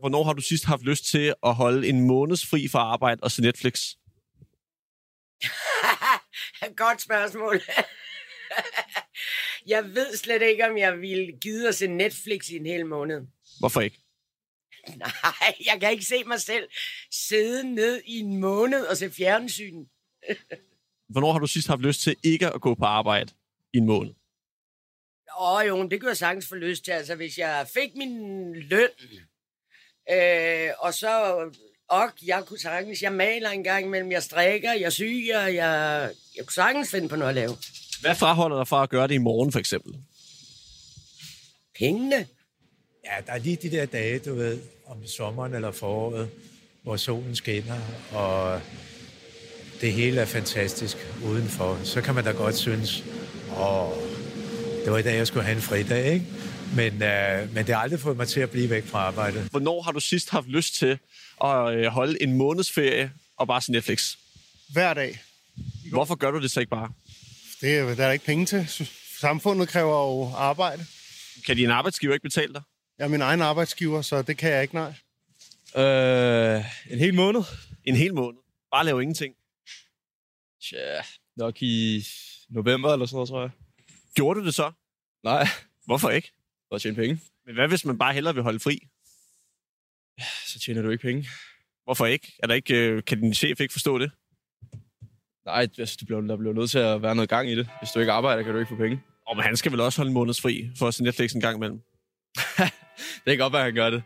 Hvornår har du sidst haft lyst til at holde en måneds fri fra arbejde og se Netflix? Godt spørgsmål. jeg ved slet ikke, om jeg ville gide at se Netflix i en hel måned. Hvorfor ikke? Nej, jeg kan ikke se mig selv sidde ned i en måned og se fjernsyn. Hvornår har du sidst haft lyst til ikke at gå på arbejde i en måned? Åh jo, det kunne jeg sagtens få lyst til. Altså, hvis jeg fik min løn, øh, og så... Og jeg kunne sagtens, jeg maler en gang imellem, jeg strikker, jeg syger, jeg, jeg kunne sagtens finde på noget at lave. Hvad fraholder dig fra at gøre det i morgen, for eksempel? Pengene? Ja, der er lige de der dage, du ved, om sommeren eller foråret, hvor solen skinner, og det hele er fantastisk udenfor. Så kan man da godt synes, åh, det var i dag, jeg skulle have en fridag, ikke? Men, øh, men det har aldrig fået mig til at blive væk fra arbejdet. Hvornår har du sidst haft lyst til at øh, holde en måneds ferie og bare se Netflix? Hver dag. Hvorfor gør du det så ikke bare? Det er der er der ikke penge til. Samfundet kræver jo arbejde. Kan din arbejdsgiver ikke betale dig? Jeg er min egen arbejdsgiver, så det kan jeg ikke, nej. Øh, en hel måned? En hel måned? Bare lave ingenting? Tja, nok i november eller sådan noget, tror jeg. Gjorde du det så? Nej, Hvorfor ikke? for at tjene penge. Men hvad hvis man bare hellere vil holde fri? Så tjener du ikke penge. Hvorfor ikke? Er der ikke øh, kan din chef ikke forstå det? Nej, altså, du bliver, der bliver nødt til at være noget gang i det. Hvis du ikke arbejder, kan du ikke få penge. Og men han skal vel også holde en måneds fri for at se Netflix en gang imellem. Det kan godt være, at han gør det.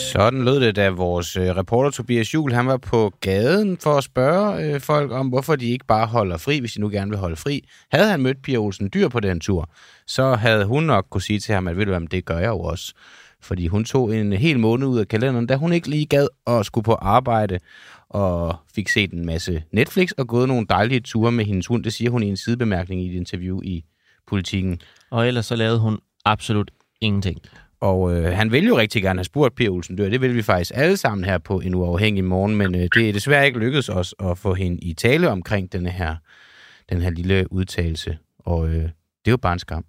Sådan lød det, da vores øh, reporter Tobias Juhl, han var på gaden for at spørge øh, folk om, hvorfor de ikke bare holder fri, hvis de nu gerne vil holde fri. Havde han mødt Pia Olsen Dyr på den tur, så havde hun nok kunne sige til ham, at ved du hvad, det gør jeg jo også. Fordi hun tog en hel måned ud af kalenderen, da hun ikke lige gad at skulle på arbejde, og fik set en masse Netflix og gået nogle dejlige ture med hendes hund. Det siger hun i en sidebemærkning i et interview i Politiken. Og ellers så lavede hun absolut ingenting. Og øh, han ville jo rigtig gerne have spurgt Pia Olsen Dyr. Det vil vi faktisk alle sammen her på en uafhængig morgen, men øh, det er desværre ikke lykkedes os at få hende i tale omkring den her, den her lille udtalelse. Og øh, det er jo bare en skam.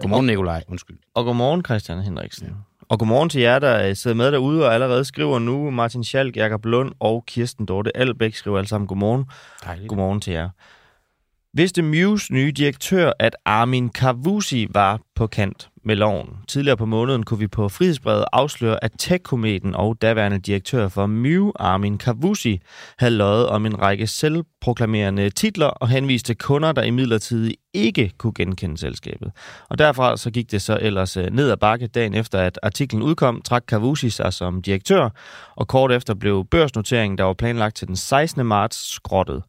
Godmorgen, Nikolaj. Undskyld. Og godmorgen, Christian Henriksen. Ja. Og godmorgen til jer, der øh, sidder med derude og allerede skriver nu. Martin Schalk, Jakob Lund og Kirsten Dorte Albæk skriver alle sammen godmorgen. Dejligt. Godmorgen til jer. Vidste Mews nye direktør, at Armin Kavusi var på kant med loven? Tidligere på måneden kunne vi på Frihedsbrevet afsløre, at tech-kometen og daværende direktør for Mew, Armin Kavusi, havde løjet om en række selvproklamerende titler og henviste kunder, der imidlertid ikke kunne genkende selskabet. Og derfra så gik det så ellers øh, ned ad bakke dagen efter, at artiklen udkom, trak Kavusi sig som direktør, og kort efter blev børsnoteringen, der var planlagt til den 16. marts, skrottet.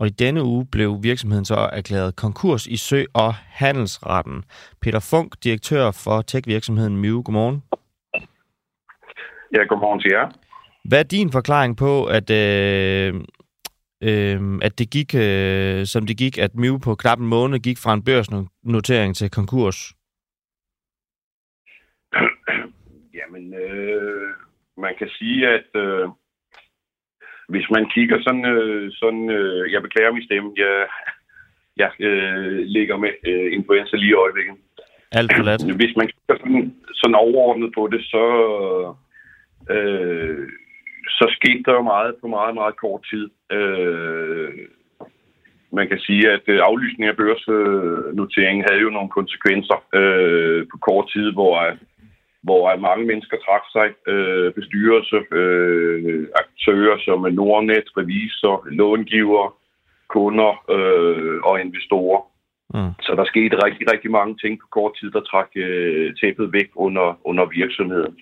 Og i denne uge blev virksomheden så erklæret konkurs i Sø- og Handelsretten. Peter Funk, direktør for tech-virksomheden Mew. Godmorgen. Ja, godmorgen til jer. Hvad er din forklaring på, at, øh, øh, at det gik, øh, som det gik, at Mew på knap en måned gik fra en børsnotering til konkurs? Jamen, øh, man kan sige, at øh, hvis man kigger sådan, øh, sådan øh, jeg beklager min stemme, jeg, jeg øh, ligger med øh, influenza lige i øjeblikket. Alt for let. Hvis man kigger sådan, sådan overordnet på det, så, øh, så skete der jo meget på meget, meget kort tid. Øh, man kan sige, at øh, aflysning af børsnoteringen havde jo nogle konsekvenser øh, på kort tid, hvor, hvor mange mennesker trak sig, øh, bestyrelse, øh, aktører som Nordnet, revisor, långiver, kunder øh, og investorer. Mm. Så der skete rigtig, rigtig mange ting på kort tid, der trak øh, tæppet væk under, under virksomheden.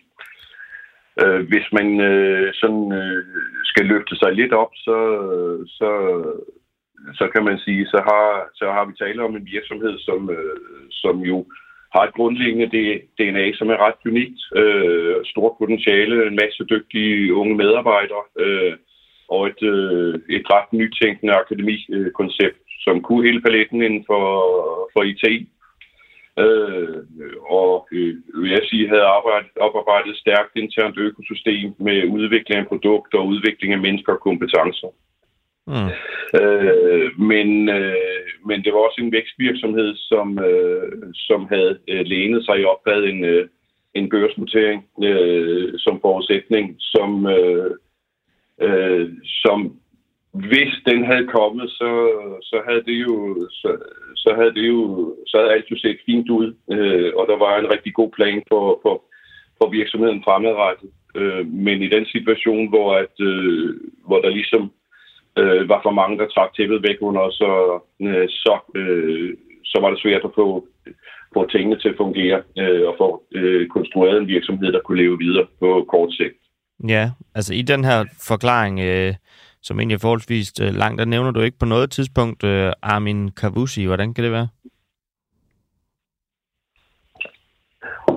Øh, hvis man øh, sådan øh, skal løfte sig lidt op, så, så, så kan man sige, så har, så har vi tale om en virksomhed, som, øh, som jo har et grundlæggende DNA, som er ret unikt. Øh, stort potentiale, en masse dygtige unge medarbejdere øh, og et, øh, et ret nytænkende akademikoncept, som kunne hele paletten inden for, for IT. Øh, og øh, vil jeg sige, havde arbejdet, oparbejdet et stærkt internt økosystem med udvikling af produkter og udvikling af mennesker og kompetencer. Mm. Øh, men, øh, men det var også en vækstvirksomhed, som, øh, som havde øh, lænet sig op ad en, øh, en børsnotering øh, som forudsætning, som, øh, øh, som hvis den havde kommet, så, så havde det jo så, så havde det jo så havde alt jo set fint ud, øh, og der var en rigtig god plan for, for, for virksomheden fremadrettet. Øh, men i den situation, hvor, at, øh, hvor der ligesom øh, var for mange, der trak tæppet væk under, så, øh, så, øh, så var det svært at få, få tingene til at fungere øh, og få øh, konstrueret en virksomhed, der kunne leve videre på kort sigt. Ja, altså i den her forklaring, øh, som egentlig er forholdsvis øh, lang, der nævner du ikke på noget tidspunkt øh, Armin Kavusi. Hvordan kan det være?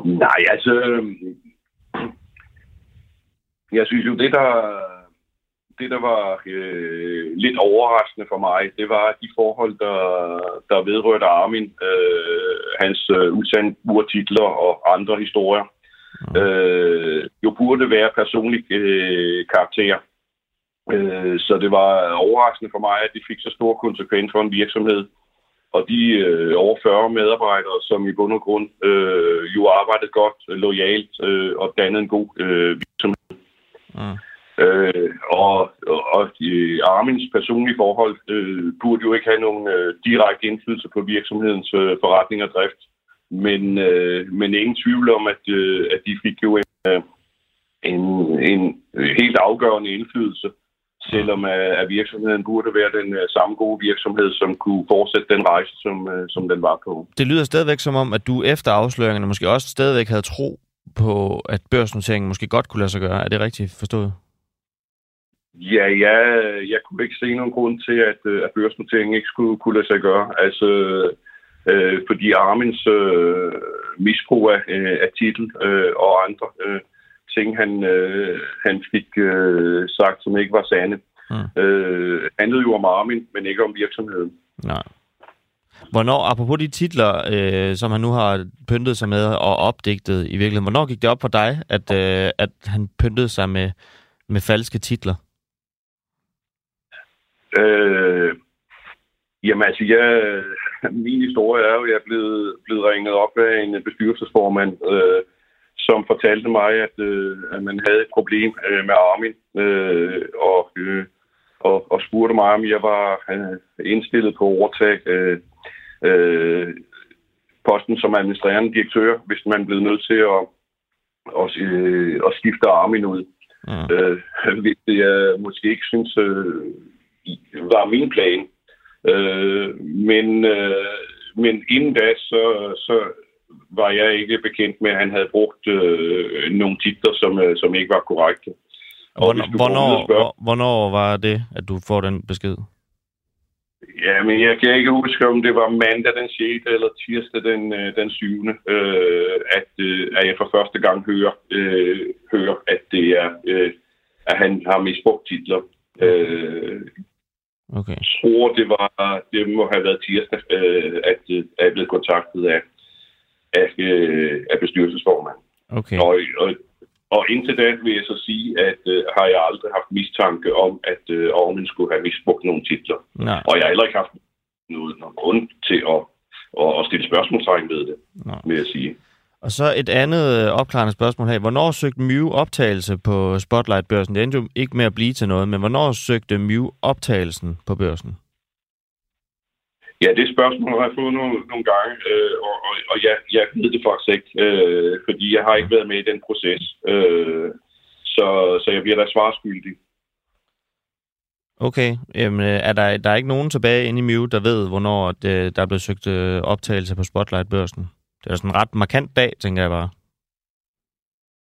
Nej, altså... Jeg synes jo, det der, det, der var øh, lidt overraskende for mig, det var de forhold, der, der vedrørte Armin, øh, hans øh, udsendte urtitler og andre historier, øh, jo burde være personlig øh, karakter. Øh, så det var overraskende for mig, at det fik så stor konsekvens for en virksomhed. Og de øh, over 40 medarbejdere, som i bund og grund øh, jo arbejdede godt, lojalt øh, og dannede en god øh, virksomhed. Mm. Øh, og, og, og Armins personlige forhold øh, burde jo ikke have nogen øh, direkte indflydelse på virksomhedens øh, forretning og drift. Men, øh, men ingen tvivl om, at, øh, at de fik jo en, øh, en, en helt afgørende indflydelse, selvom øh, at virksomheden burde være den øh, samme gode virksomhed, som kunne fortsætte den rejse, som, øh, som den var på. Det lyder stadigvæk som om, at du efter afsløringerne måske også stadigvæk havde tro på, at børsnoteringen måske godt kunne lade sig gøre. Er det rigtigt forstået? Ja, ja, jeg kunne ikke se nogen grund til, at, øh, at børsnoteringen ikke skulle kunne lade sig gøre. Altså, øh, fordi Armins øh, misbrug af, øh, af titel øh, og andre øh, ting, han, øh, han fik øh, sagt, som ikke var sande, Mm. øh, handlede jo om Armin, men ikke om virksomheden. Nej. Hvornår, apropos de titler, øh, som han nu har pyntet sig med og opdigtet i virkeligheden, hvornår gik det op for dig, at, øh, at han pyntede sig med, med falske titler? Øh, jamen altså, jeg, min historie er jo, at jeg er blevet, blevet ringet op af en bestyrelsesformand, øh, som fortalte mig, at, øh, at man havde et problem øh, med Armin, øh, og, øh, og, og spurgte mig, om jeg var øh, indstillet på at overtage øh, øh, posten som administrerende direktør, hvis man blev nødt til at, at, øh, at skifte Armin ud. Mm. Øh, hvilket jeg måske ikke synes øh, var min plan. Øh, men, øh, men inden da, så, så var jeg ikke bekendt med, at han havde brugt øh, nogle titler, som, øh, som ikke var korrekte. Og Hvornår, hvornår, noget spørg- hvor, hvornår var det, at du får den besked? Ja, men jeg kan ikke huske, om det var mandag den 6. eller tirsdag den, øh, den 7. Øh, at, øh, at jeg for første gang hører, øh, hører at det er, øh, at han har misbrugt titler. Øh, Okay. jeg tror, det, var, det må have været tirsdag, øh, at, øh, at jeg blev kontaktet af, af, øh, af bestyrelsesformanden. okay. Og, og, og indtil da vil jeg så sige, at øh, har jeg aldrig haft mistanke om, at øh, Ormen skulle have misbrugt nogle titler. Nej, Og jeg har heller ikke haft noget, nogen grund til at, at, at stille spørgsmålstegn ved det, nej. vil jeg sige. Og så et andet øh, opklarende spørgsmål her. Hvornår søgte Mew optagelse på Spotlight-børsen? Det endte jo ikke med at blive til noget, men hvornår søgte Mew optagelsen på børsen? Ja, det spørgsmål har jeg fået nogle, nogle gange, øh, og, og, og jeg, jeg ved det faktisk ikke, øh, fordi jeg har ikke været med i den proces. Øh, så, så jeg bliver da svarskyldig. Okay, jamen, øh, er der, der er ikke nogen tilbage inde i Mew, der ved, hvornår det, der er blevet søgt øh, optagelse på Spotlight-børsen? Det er sådan en ret markant dag, tænker jeg bare.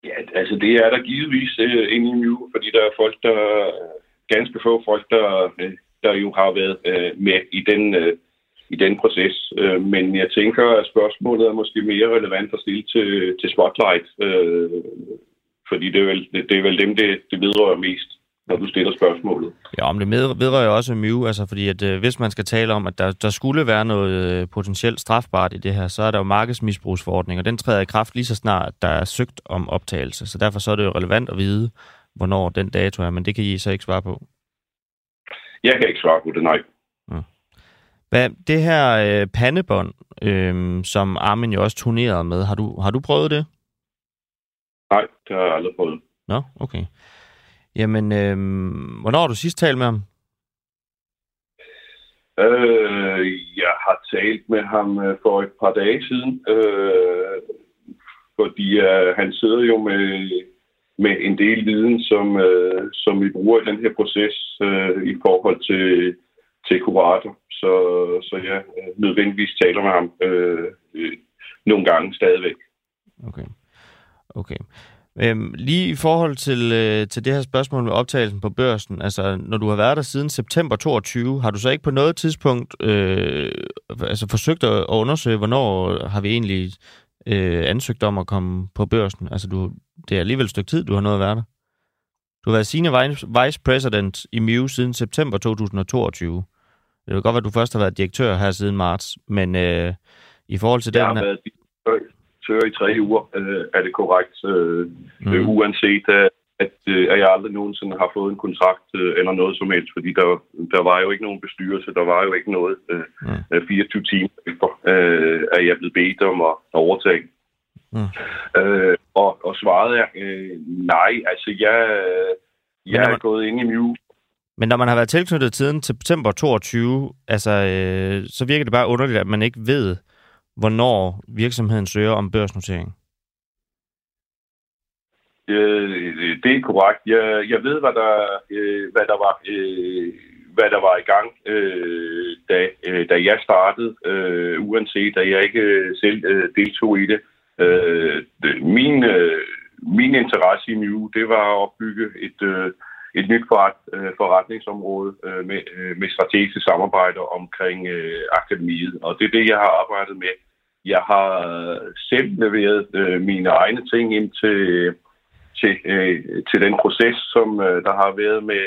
Ja, altså det er der givetvis øh, inde i fordi der er folk, der ganske få folk, der, øh, der jo har været øh, med i den, øh, i den proces. Øh, men jeg tænker, at spørgsmålet er måske mere relevant at stille til, til Spotlight, øh, fordi det er vel, det, det er vel dem, det, det vedrører mest når du stiller spørgsmålet. Ja, men det med- vedrører jo også Mew, altså fordi at øh, hvis man skal tale om, at der, der skulle være noget øh, potentielt strafbart i det her, så er der jo markedsmisbrugsforordning, og den træder i kraft lige så snart, der er søgt om optagelse. Så derfor så er det jo relevant at vide, hvornår den dato er, men det kan I så ikke svare på. Jeg kan ikke svare på det, nej. Hvad, det her øh, pandebånd, øh, som Armin jo også turnerede med, har du, har du prøvet det? Nej, det har jeg aldrig prøvet. Nå, okay. Jamen, øh, hvornår har du sidst talt med ham? Øh, jeg har talt med ham øh, for et par dage siden, øh, fordi øh, han sidder jo med, med en del viden, som, øh, som vi bruger i den her proces øh, i forhold til, til kurator. Så, så jeg øh, nødvendigvis taler med ham øh, øh, nogle gange stadigvæk. Okay. Okay. Øhm, lige i forhold til, øh, til det her spørgsmål med optagelsen på børsen, altså når du har været der siden september 22, har du så ikke på noget tidspunkt øh, altså forsøgt at, undersøge, hvornår har vi egentlig øh, ansøgt om at komme på børsen? Altså du, det er alligevel et stykke tid, du har nået at være der. Du har været senior vice, president i MIU siden september 2022. Det vil godt være, at du først har været direktør her siden marts, men øh, i forhold til Jeg den... har været direktør i tre uger, øh, er det korrekt, øh, Mm. mm. uanset at, at, øh, at jeg aldrig nogensinde har fået en kontrakt øh, eller noget som helst, fordi der, der var jo ikke nogen bestyrelse, der var jo ikke noget øh, Mm. øh, 24 timer efter, øh, at jeg blev bedt om at overtage. Mm. Øh, og, og svaret er, øh, nej, altså jeg, jeg er man- gået ind i MIU Men når man har været tilknyttet siden september 22, altså, øh, så virker det bare underligt, at man ikke ved, hvornår virksomheden søger om børsnotering. Øh, det er korrekt. Jeg, jeg ved, hvad der, øh, hvad der var, øh, hvad der var i gang, øh, da, øh, da jeg startede, øh, uanset at jeg ikke øh, selv øh, deltog i det. Øh, min, øh, min interesse i MIU, det var at opbygge et, øh, et nyt forret, øh, forretningsområde øh, med, øh, med strategiske samarbejder omkring øh, akademiet. Og det er det, jeg har arbejdet med. Jeg har øh, selv leveret øh, mine egne ting ind til til, øh, til den proces, som øh, der har været med,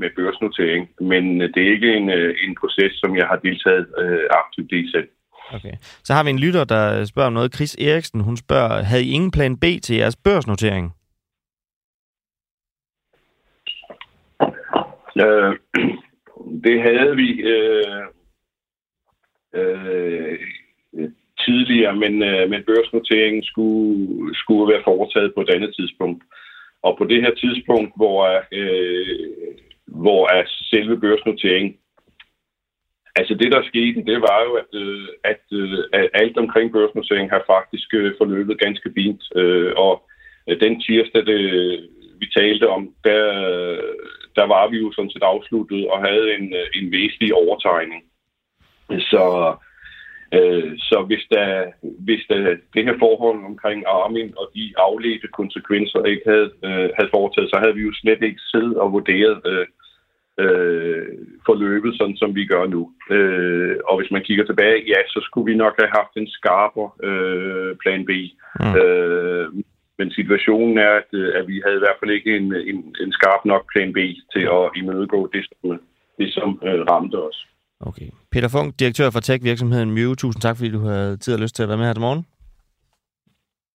med børsnotering. Men øh, det er ikke en, øh, en proces, som jeg har deltaget øh, aktivt i selv. Okay. Så har vi en lytter, der spørger om noget. Chris Eriksen, hun spørger, havde I ingen plan B til jeres børsnotering? Øh, det havde vi øh, øh, tidligere, men, øh, men børsnoteringen skulle, skulle være foretaget på et andet tidspunkt. Og på det her tidspunkt, hvor, øh, hvor er selve børsnoteringen Altså det, der skete, det var jo, at, øh, at, øh, at alt omkring børsnoteringen har faktisk øh, forløbet ganske fint. Øh, og øh, den tirsdag, det, vi talte om, der, der var vi jo sådan set afsluttet og havde en, øh, en væsentlig overtegning. Så, øh, så hvis, der, hvis der, det her forhold omkring Armin og de afledte konsekvenser ikke havde, øh, havde foretaget, så havde vi jo slet ikke siddet og vurderet øh, øh, forløbet, sådan som vi gør nu. Øh, og hvis man kigger tilbage, ja, så skulle vi nok have haft en skarper øh, plan B. Mm. Øh, men situationen er, at, øh, at vi havde i hvert fald ikke en, en, en skarp nok plan B til at imødegå det, som, det, som øh, ramte os. Okay. Peter Funk, direktør for tech-virksomheden Mew. Tusind tak, fordi du havde tid og lyst til at være med her til morgen.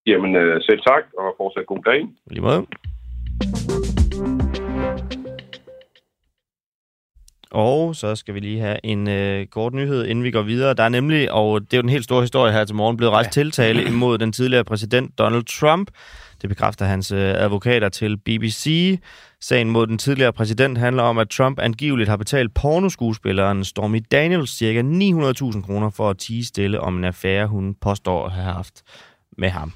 Jamen, øh, selv tak, og fortsat god dag. I Lige måde. Og så skal vi lige have en øh, kort nyhed, inden vi går videre. Der er nemlig, og det er jo den helt store historie her til morgen, blevet rejst ja. tiltale imod den tidligere præsident Donald Trump. Det bekræfter hans øh, advokater til BBC. Sagen mod den tidligere præsident handler om, at Trump angiveligt har betalt pornoskuespilleren Stormy Daniels ca. 900.000 kroner for at tige stille om en affære, hun påstår at have haft med ham.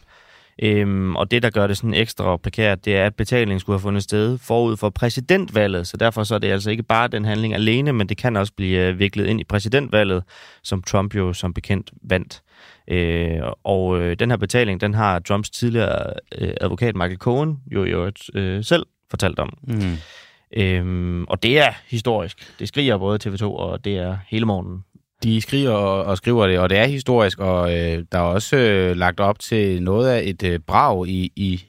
Øhm, og det, der gør det sådan ekstra prekært, det er, at betalingen skulle have fundet sted forud for præsidentvalget. Så derfor så er det altså ikke bare den handling alene, men det kan også blive øh, viklet ind i præsidentvalget, som Trump jo som bekendt vandt. Øh, og øh, den her betaling, den har Trumps tidligere øh, advokat Michael Cohen jo i øvrigt øh, selv fortalt om. Mm. Øhm, og det er historisk. Det skriger både TV2 og det er hele morgenen. De skriver og, og skriver det, og det er historisk, og øh, der er også øh, lagt op til noget af et øh, brag i, i,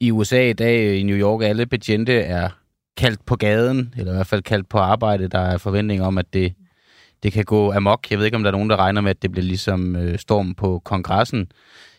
i USA i dag, i New York, alle betjente er kaldt på gaden, eller i hvert fald kaldt på arbejde. Der er forventning om, at det, det kan gå amok. Jeg ved ikke, om der er nogen, der regner med, at det bliver ligesom øh, storm på kongressen.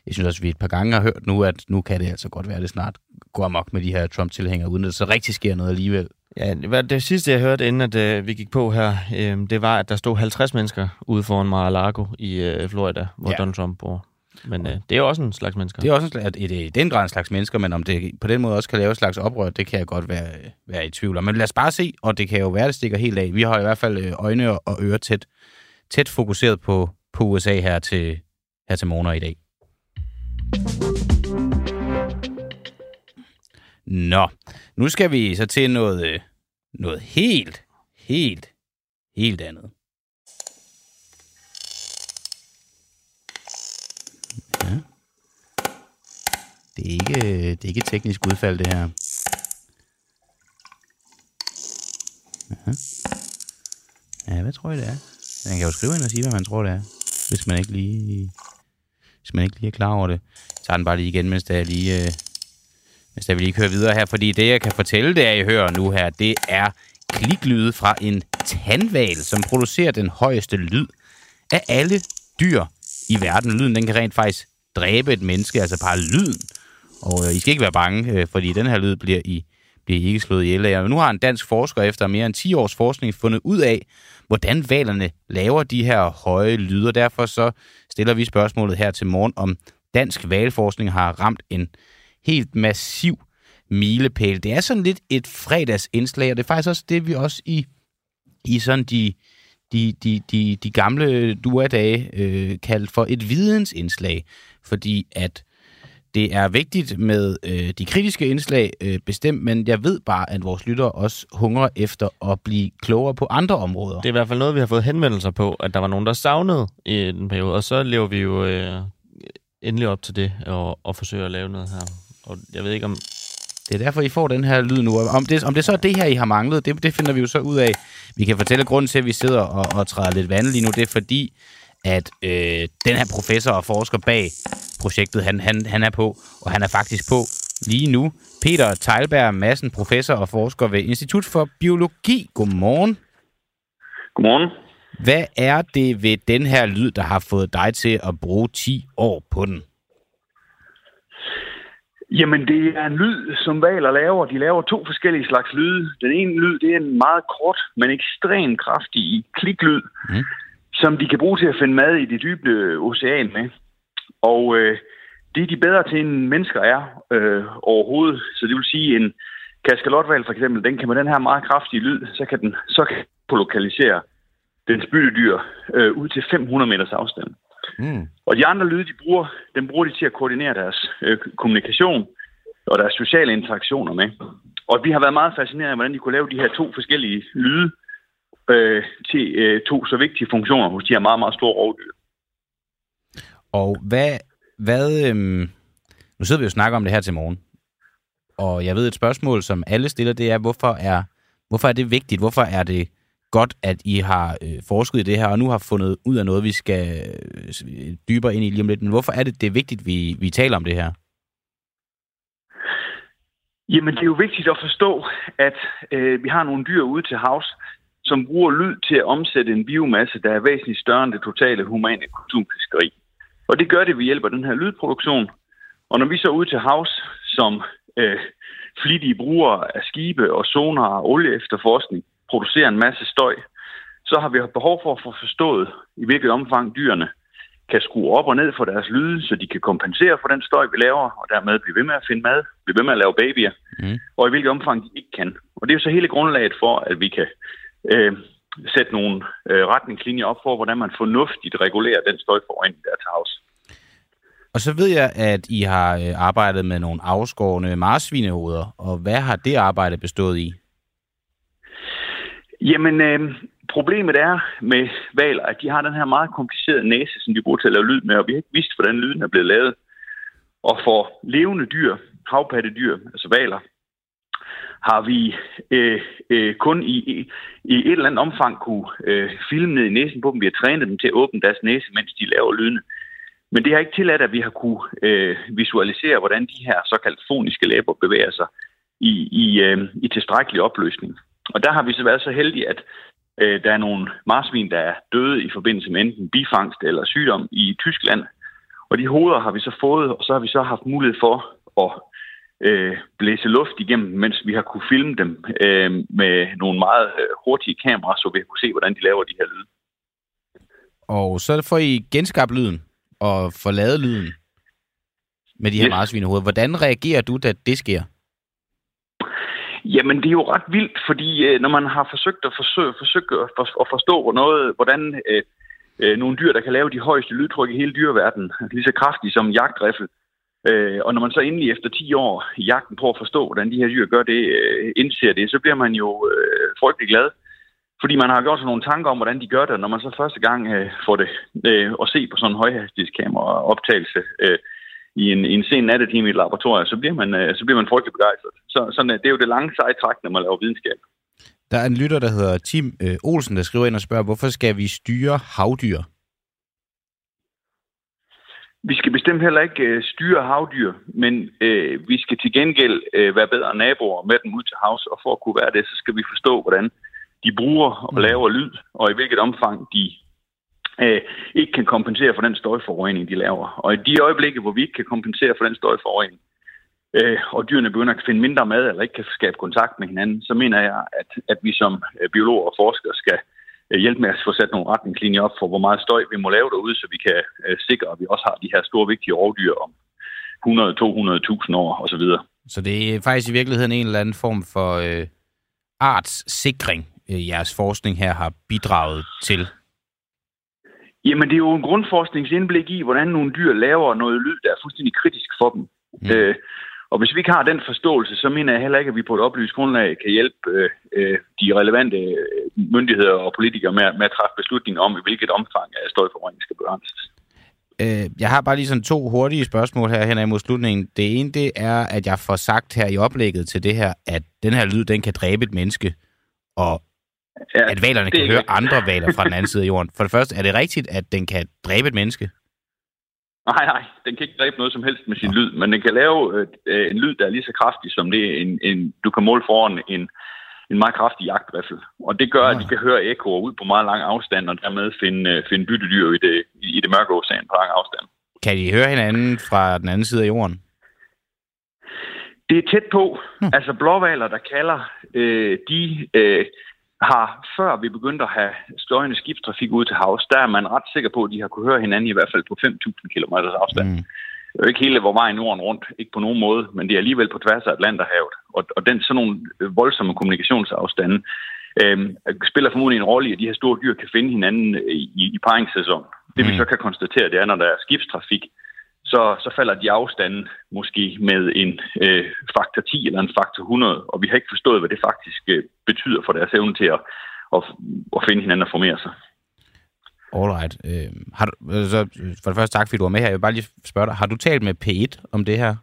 Jeg synes også, at vi et par gange har hørt nu, at nu kan det altså godt være, at det snart går amok med de her Trump-tilhængere, uden at det så rigtig sker noget alligevel. Ja, det, sidste, jeg hørte, inden at, øh, vi gik på her, øh, det var, at der stod 50 mennesker ude foran Mar-a-Lago i øh, Florida, hvor ja. Donald Trump bor. Men øh, det er jo også en slags mennesker. Det er også en slags, det er i den grad en slags mennesker, men om det på den måde også kan lave en slags oprør, det kan jeg godt være, være i tvivl om. Men lad os bare se, og det kan jo være, det stikker helt af. Vi har i hvert fald øh, øjne og ører tæt, tæt fokuseret på, på USA her til, her til morgen i dag. Nå, nu skal vi så til noget, øh, noget helt, helt, helt andet. Det er ikke, øh, det er ikke et teknisk udfald, det her. Ja. ja, hvad tror I, det er? Man kan jo skrive ind og sige, hvad man tror, det er, hvis man ikke lige, hvis man ikke lige er klar over det. Jeg tager den bare lige igen, mens der lige, øh, mens der vi lige kører videre her, fordi det, jeg kan fortælle, det er, I hører nu her, det er kliklyde fra en tandval, som producerer den højeste lyd af alle dyr i verden. Lyden, den kan rent faktisk dræbe et menneske, altså bare lyden. Og øh, I skal ikke være bange, øh, fordi den her lyd bliver I, bliver I ikke slået ihjel af. Nu har en dansk forsker efter mere end 10 års forskning fundet ud af, hvordan valerne laver de her høje lyder. Derfor så stiller vi spørgsmålet her til morgen, om dansk valforskning har ramt en helt massiv milepæl. Det er sådan lidt et fredagsindslag, og det er faktisk også det, vi også i, i sådan de, de, de, de, de gamle duadage øh, kaldt for et vidensindslag, fordi at det er vigtigt med øh, de kritiske indslag øh, bestemt, men jeg ved bare, at vores lyttere også hungrer efter at blive klogere på andre områder. Det er i hvert fald noget, vi har fået henvendelser på, at der var nogen, der savnede i den periode. Og så lever vi jo øh, endelig op til det og, og forsøger at lave noget her. Og jeg ved ikke om... Det er derfor, I får den her lyd nu. Om det, om det så er det her, I har manglet, det, det finder vi jo så ud af. Vi kan fortælle, grunden til, at vi sidder og, og træder lidt vand lige nu, det er fordi, at øh, den her professor og forsker bag projektet, han, han, han er på, og han er faktisk på lige nu. Peter Teilberg Madsen, professor og forsker ved Institut for Biologi. Godmorgen. Godmorgen. Hvad er det ved den her lyd, der har fået dig til at bruge 10 år på den? Jamen, det er en lyd, som valer laver. De laver to forskellige slags lyde. Den ene lyd, det er en meget kort, men ekstremt kraftig kliklyd, Mm. Som de kan bruge til at finde mad i det dybe ocean med. Og øh, det er de bedre til, end mennesker er øh, overhovedet. Så det vil sige, en kaskalotval for eksempel, den kan med den her meget kraftige lyd, så kan den så kan lokalisere dens byttedyr øh, ud til 500 meters afstand. Mm. Og de andre lyde, de bruger, dem bruger de til at koordinere deres øh, kommunikation og deres sociale interaktioner med. Og vi har været meget fascineret af, hvordan de kunne lave de her to forskellige lyde øh, til øh, to så vigtige funktioner hos de her meget, meget store rovdyr. Og hvad, hvad øhm, nu sidder vi jo og snakker om det her til morgen, og jeg ved et spørgsmål, som alle stiller, det er, hvorfor er, hvorfor er det vigtigt? Hvorfor er det godt, at I har øh, forsket i det her, og nu har fundet ud af noget, vi skal øh, dybere ind i lige om lidt. Men hvorfor er det, det er vigtigt, vi, vi taler om det her? Jamen, det er jo vigtigt at forstå, at øh, vi har nogle dyr ude til havs, som bruger lyd til at omsætte en biomasse, der er væsentligt større end det totale humane konsumfiskeri. Og det gør det ved hjælp af den her lydproduktion. Og når vi så er ude til havs, som øh, flittige brugere af skibe og sonar og olie efterforskning, producerer en masse støj, så har vi behov for at få forstået, i hvilket omfang dyrene kan skrue op og ned for deres lyde, så de kan kompensere for den støj, vi laver, og dermed blive ved med at finde mad, blive ved med at lave babyer, Mm. og i hvilket omfang de ikke kan. Og det er jo så hele grundlaget for, at vi kan øh, sætte nogle øh, retningslinjer op for, hvordan man fornuftigt regulerer den støjforurening, der er til havs. Og så ved jeg, at I har øh, arbejdet med nogle afskårende marsvinehoveder, og hvad har det arbejde bestået i? Jamen, øh, problemet er med valer, at de har den her meget komplicerede næse, som de bruger til at lave lyd med, og vi har ikke vidst, hvordan lyden er blevet lavet. Og for levende dyr, havpattedyr, altså valer, har vi øh, øh, kun i, i, i et eller andet omfang kunne øh, filme ned i næsen på dem. Vi har trænet dem til at åbne deres næse, mens de laver lydene. Men det har ikke tilladt, at vi har kunne øh, visualisere, hvordan de her såkaldt foniske læber bevæger sig i, i, øh, i tilstrækkelig opløsning. Og der har vi så været så heldige, at øh, der er nogle marsvin, der er døde i forbindelse med enten bifangst eller sygdom i Tyskland. Og de hoveder har vi så fået, og så har vi så haft mulighed for at øh, blæse luft igennem, mens vi har kunne filme dem øh, med nogle meget øh, hurtige kameraer, så vi har kunne se, hvordan de laver de her lyde. Og så får I genskabt lyden og får lavet lyden med de her Yes. marsvinehoveder. Hvordan reagerer du, da det sker? Jamen, det er jo ret vildt, fordi øh, når man har forsøgt at, forsøge, forsøge at, for, at forstå, noget, hvordan øh, øh, nogle dyr, der kan lave de højeste lydtryk i hele dyreverdenen, lige så kraftige som jagtriffel, øh, og når man så endelig efter 10 år i jagten på at forstå, hvordan de her dyr gør det, øh, indser det, så bliver man jo øh, frygtelig glad. Fordi man har gjort sig nogle tanker om, hvordan de gør det, når man så første gang øh, får det øh, at se på sådan en højhastighedskamera optagelse øh, i en, i en sen nattetime i et laboratorium, så bliver man, øh, så bliver man frygtelig begejstret. Så sådan, øh, det er jo det lange seje træk, når man laver videnskab. Der er en lytter, der hedder Tim øh, Olsen, der skriver ind og spørger, hvorfor skal vi styre havdyr? Vi skal bestemt heller ikke øh, styre havdyr, men øh, vi skal til gengæld øh, være bedre naboer med dem ud til havs, og for at kunne være det, så skal vi forstå, hvordan de bruger og laver lyd, og i hvilket omfang de øh, ikke kan kompensere for den støjforurening, de laver. Og i de øjeblikke, hvor vi ikke kan kompensere for den støjforurening, øh, og dyrene begynder at finde mindre mad, eller ikke kan skabe kontakt med hinanden, så mener jeg, at, at vi som øh, biologer og forskere skal øh, hjælpe med at få sat nogle retningslinjer op for, hvor meget støj vi må lave derude, så vi kan øh, sikre, at vi også har de her store, vigtige rovdyr om 100-200.000 år osv. Så det er faktisk i virkeligheden en eller anden form for øh, artssikring, øh, jeres forskning her har bidraget til. Jamen, det er jo en grundforskningsindblik i, hvordan nogle dyr laver noget lyd, der er fuldstændig kritisk for dem. Mm. Øh, og hvis vi ikke har den forståelse, så mener jeg heller ikke, at vi på et oplyst grundlag kan hjælpe øh, øh, de relevante øh, myndigheder og politikere med, at- med at træffe beslutninger om, i hvilket omfang af støjforurening skal begrænses. Øh, jeg har bare lige sådan to hurtige spørgsmål her hen imod slutningen. Det ene, det er, at jeg får sagt her i oplægget til det her, at den her lyd, den kan dræbe et menneske, og Ja, at valerne er kan høre andre valer fra den anden side af jorden. For det første, er det rigtigt, at den kan dræbe et menneske? Nej, nej, den kan ikke dræbe noget som helst med sin lyd, men den kan lave øh, en lyd, der er lige så kraftig som det, en, en, du kan måle foran en, en meget kraftig jagtriffel. Og det gør, at de kan høre ekoer ud på meget lang afstand, og dermed finde, øh, finde byttedyr i det, i det mørke ocean på lang afstand. Kan de høre hinanden fra den anden side af jorden? Det er tæt på. Hmm. Altså blåvaler, der kalder, øh, de øh, har, før vi begyndte at have støjende skibstrafik ud til havs, der er man ret sikker på, at de har kunne høre hinanden i hvert fald på 5.000 km afstand. Mm. Det er jo ikke hele hvor vejen Norden rundt, ikke på nogen måde, men det er alligevel på tværs af Atlanterhavet. Og, og den sådan nogle voldsomme kommunikationsafstande øh, spiller formodentlig en rolle i, at de her store dyr kan finde hinanden i, i paringssæsonen. Det vi Mm. så kan konstatere, det er, når der er skibstrafik, så, så falder de afstanden måske med en øh, faktor 10 eller en faktor 100, og vi har ikke forstået, hvad det faktisk øh, betyder for deres evne til at, at, at finde hinanden og formere sig. Alright. Øh, har du, øh, så, for det første tak, fordi du var med her. Jeg vil bare lige spørge dig, har du talt med P1 om det her?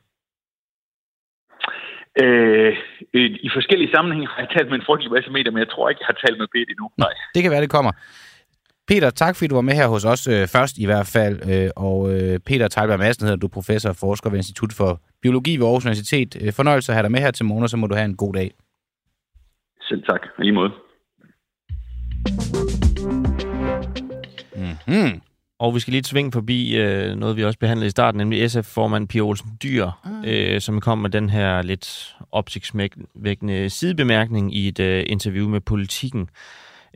Øh, øh, I forskellige sammenhænge har jeg talt med en frygtelig masse medier, men jeg tror ikke, jeg har talt med Peter endnu. Nej. Det kan være, det kommer. Peter, tak fordi du var med her hos os, øh, først i hvert fald. Øh, og øh, Peter Teilberg Madsen hedder du, professor og forsker ved Institut for Biologi ved Aarhus Universitet. Øh, fornøjelse at have dig med her til morgen, og så må du have en god dag. Selv tak. I lige måde. Hmm. Og vi skal lige svinge forbi øh, noget, vi også behandlede i starten, nemlig SF-formand Pia Olsen Dyr, mm. øh, som kom med den her lidt opsigtsvækkende sidebemærkning i et øh, interview med Politiken.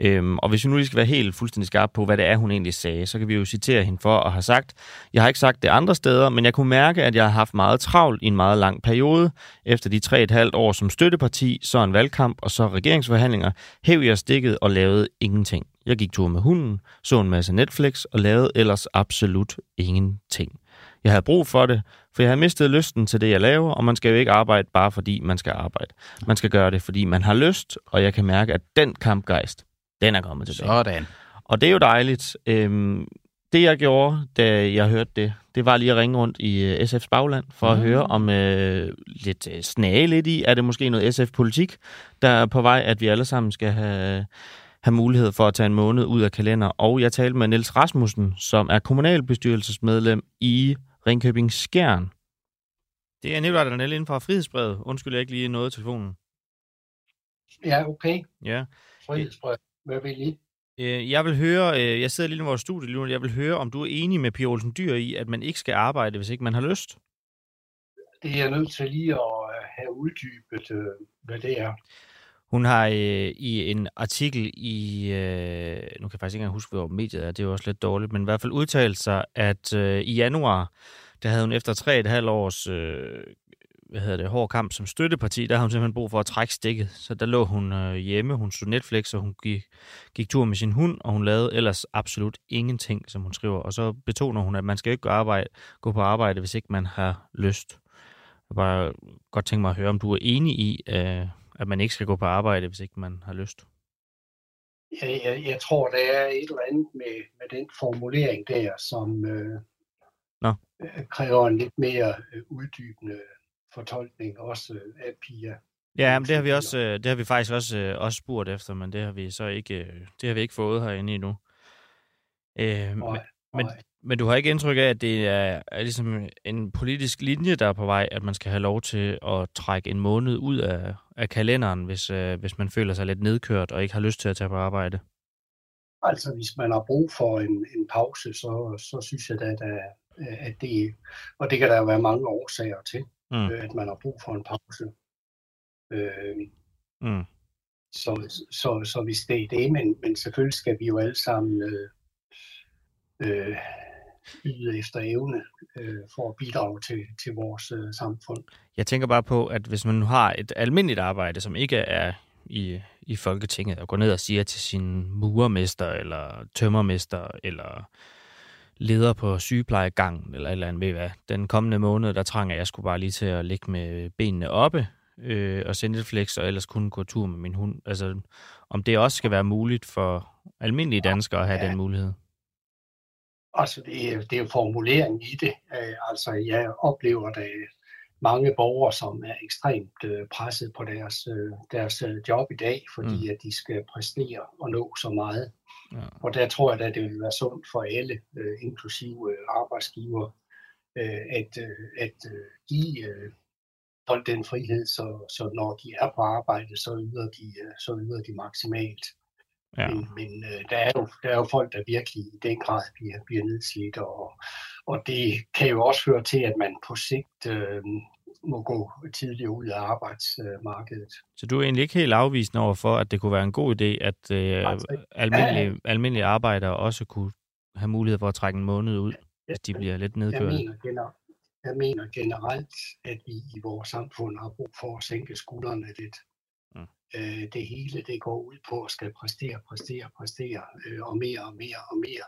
Øhm, og hvis vi nu lige skal være helt fuldstændig skarpe på, hvad det er, hun egentlig sagde, så kan vi jo citere hende for at have sagt, jeg har ikke sagt det andre steder, men jeg kunne mærke, at jeg har haft meget travlt i en meget lang periode. Efter de tre et halvt år som støtteparti, så en valgkamp og så regeringsforhandlinger, hæv jeg stikket og lavede ingenting. Jeg gik tur med hunden, så en masse Netflix og lavede ellers absolut ingenting. Jeg havde brug for det, for jeg havde mistet lysten til det, jeg laver, og man skal jo ikke arbejde bare fordi man skal arbejde. Man skal gøre det, fordi man har lyst, og jeg kan mærke, at den kampgejst, den er kommet tilbage. Sådan. Og det er jo dejligt. Øhm, det jeg gjorde, da jeg hørte det, det var lige at ringe rundt i øh, SF's bagland for at Mm. høre om øh, lidt øh, snage lidt i. Er det måske noget SF-politik, der er på vej, at vi alle sammen skal have, have mulighed for at tage en måned ud af kalender. Og jeg talte med Niels Rasmussen, som er kommunalbestyrelsesmedlem i Ringkøbing Skjern. Det er Nicolaj Danel inden fra Frihedsbrevet. Undskyld, jeg ikke lige nåede telefonen. Ja, okay. Ja. Frihedsbrev. Hvad vil I? Øh, Jeg vil høre, øh, jeg sidder lige i vores studie lige nu, jeg vil høre, om du er enig med Pia Olsen Dyr i, at man ikke skal arbejde, hvis ikke man har lyst. Det er jeg nødt til lige at øh, have uddybet, hvad det er. Hun har øh, i en artikel i, øh, nu kan jeg faktisk ikke engang huske, hvor mediet er, det er jo også lidt dårligt, men i hvert fald udtalt sig, at øh, i januar, der havde hun efter tre et halvt års øh, hvad hedder det, hård kamp som støtteparti, der havde hun simpelthen brug for at trække stikket. Så der lå hun øh, hjemme, hun så Netflix, og hun gik, gik tur med sin hund, og hun lavede ellers absolut ingenting, som hun skriver. Og så betoner hun, at man skal ikke gå, arbejde, gå på arbejde, hvis ikke man har lyst. Jeg bare godt tænke mig at høre, om du er enig i, øh, at man ikke skal gå på arbejde, hvis ikke man har lyst. Jeg, jeg, jeg tror, der er et eller andet med, med den formulering der, som øh, Nå. øh, kræver en lidt mere øh, uddybende fortolkning, også af Pia. Ja, men det har vi også, øh, det har vi faktisk også, øh, også spurgt efter, men det har vi så ikke, øh, det har vi ikke fået herinde endnu. Øh, men, Nej, men, nej. men du har ikke indtryk af, at det er, er ligesom en politisk linje, der er på vej, at man skal have lov til at trække en måned ud af, af kalenderen, hvis, øh, hvis man føler sig lidt nedkørt og ikke har lyst til at tage på arbejde. Altså, hvis man har brug for en, en pause, så, så synes jeg da, at, at det, og det kan der jo være mange årsager til, Mm. øh, at man har brug for en pause. Øh, Mm. så, så, så hvis det er det, men, men selvfølgelig skal vi jo alle sammen øh, øh, yde efter evne øh, for at bidrage til, til vores øh, samfund. Jeg tænker bare på, at hvis man nu har et almindeligt arbejde, som ikke er i, i Folketinget, og går ned og siger til sin murermester, eller tømmermester, eller leder på sygeplejegangen, eller et eller andet, ved hvad, den kommende måned, der trænger jeg skulle bare lige til at ligge med benene oppe, øh, og sende et flex, og ellers kunne gå tur med min hund. Altså, om det også skal være muligt for almindelige danskere at have Ja. den mulighed. Altså, det er, det er formuleringen i det. Øh, altså, jeg oplever, der er mange borgere, som er ekstremt øh, presset på deres, øh, deres øh, job i dag, fordi Mm. at de skal præstere og nå så meget. Ja. Og der tror jeg, at det vil være sundt for alle, øh, inklusive øh, arbejdsgiver, øh, at, øh, at øh, give øh, folk den frihed, så, så når de er på arbejde, så yder de, øh, så yder de maksimalt. Ja. Men, men øh, der, er jo, der er jo folk, der virkelig i den grad bliver, bliver nedslidt, og, og det kan jo også føre til, at man på sigt øh, må gå tidligere ud af arbejdsmarkedet. Så du er egentlig ikke helt afvisende over for, at det kunne være en god idé, at øh, almindelige, almindelige arbejdere også kunne have mulighed for at trække en måned ud, hvis de bliver lidt Jeg nedkørt. mener, gener- jeg mener generelt, at vi i vores samfund har brug for at sænke skuldrene lidt. Mm. Øh, det hele det går ud på at skal præstere, præstere, præstere, øh, og mere og mere og mere.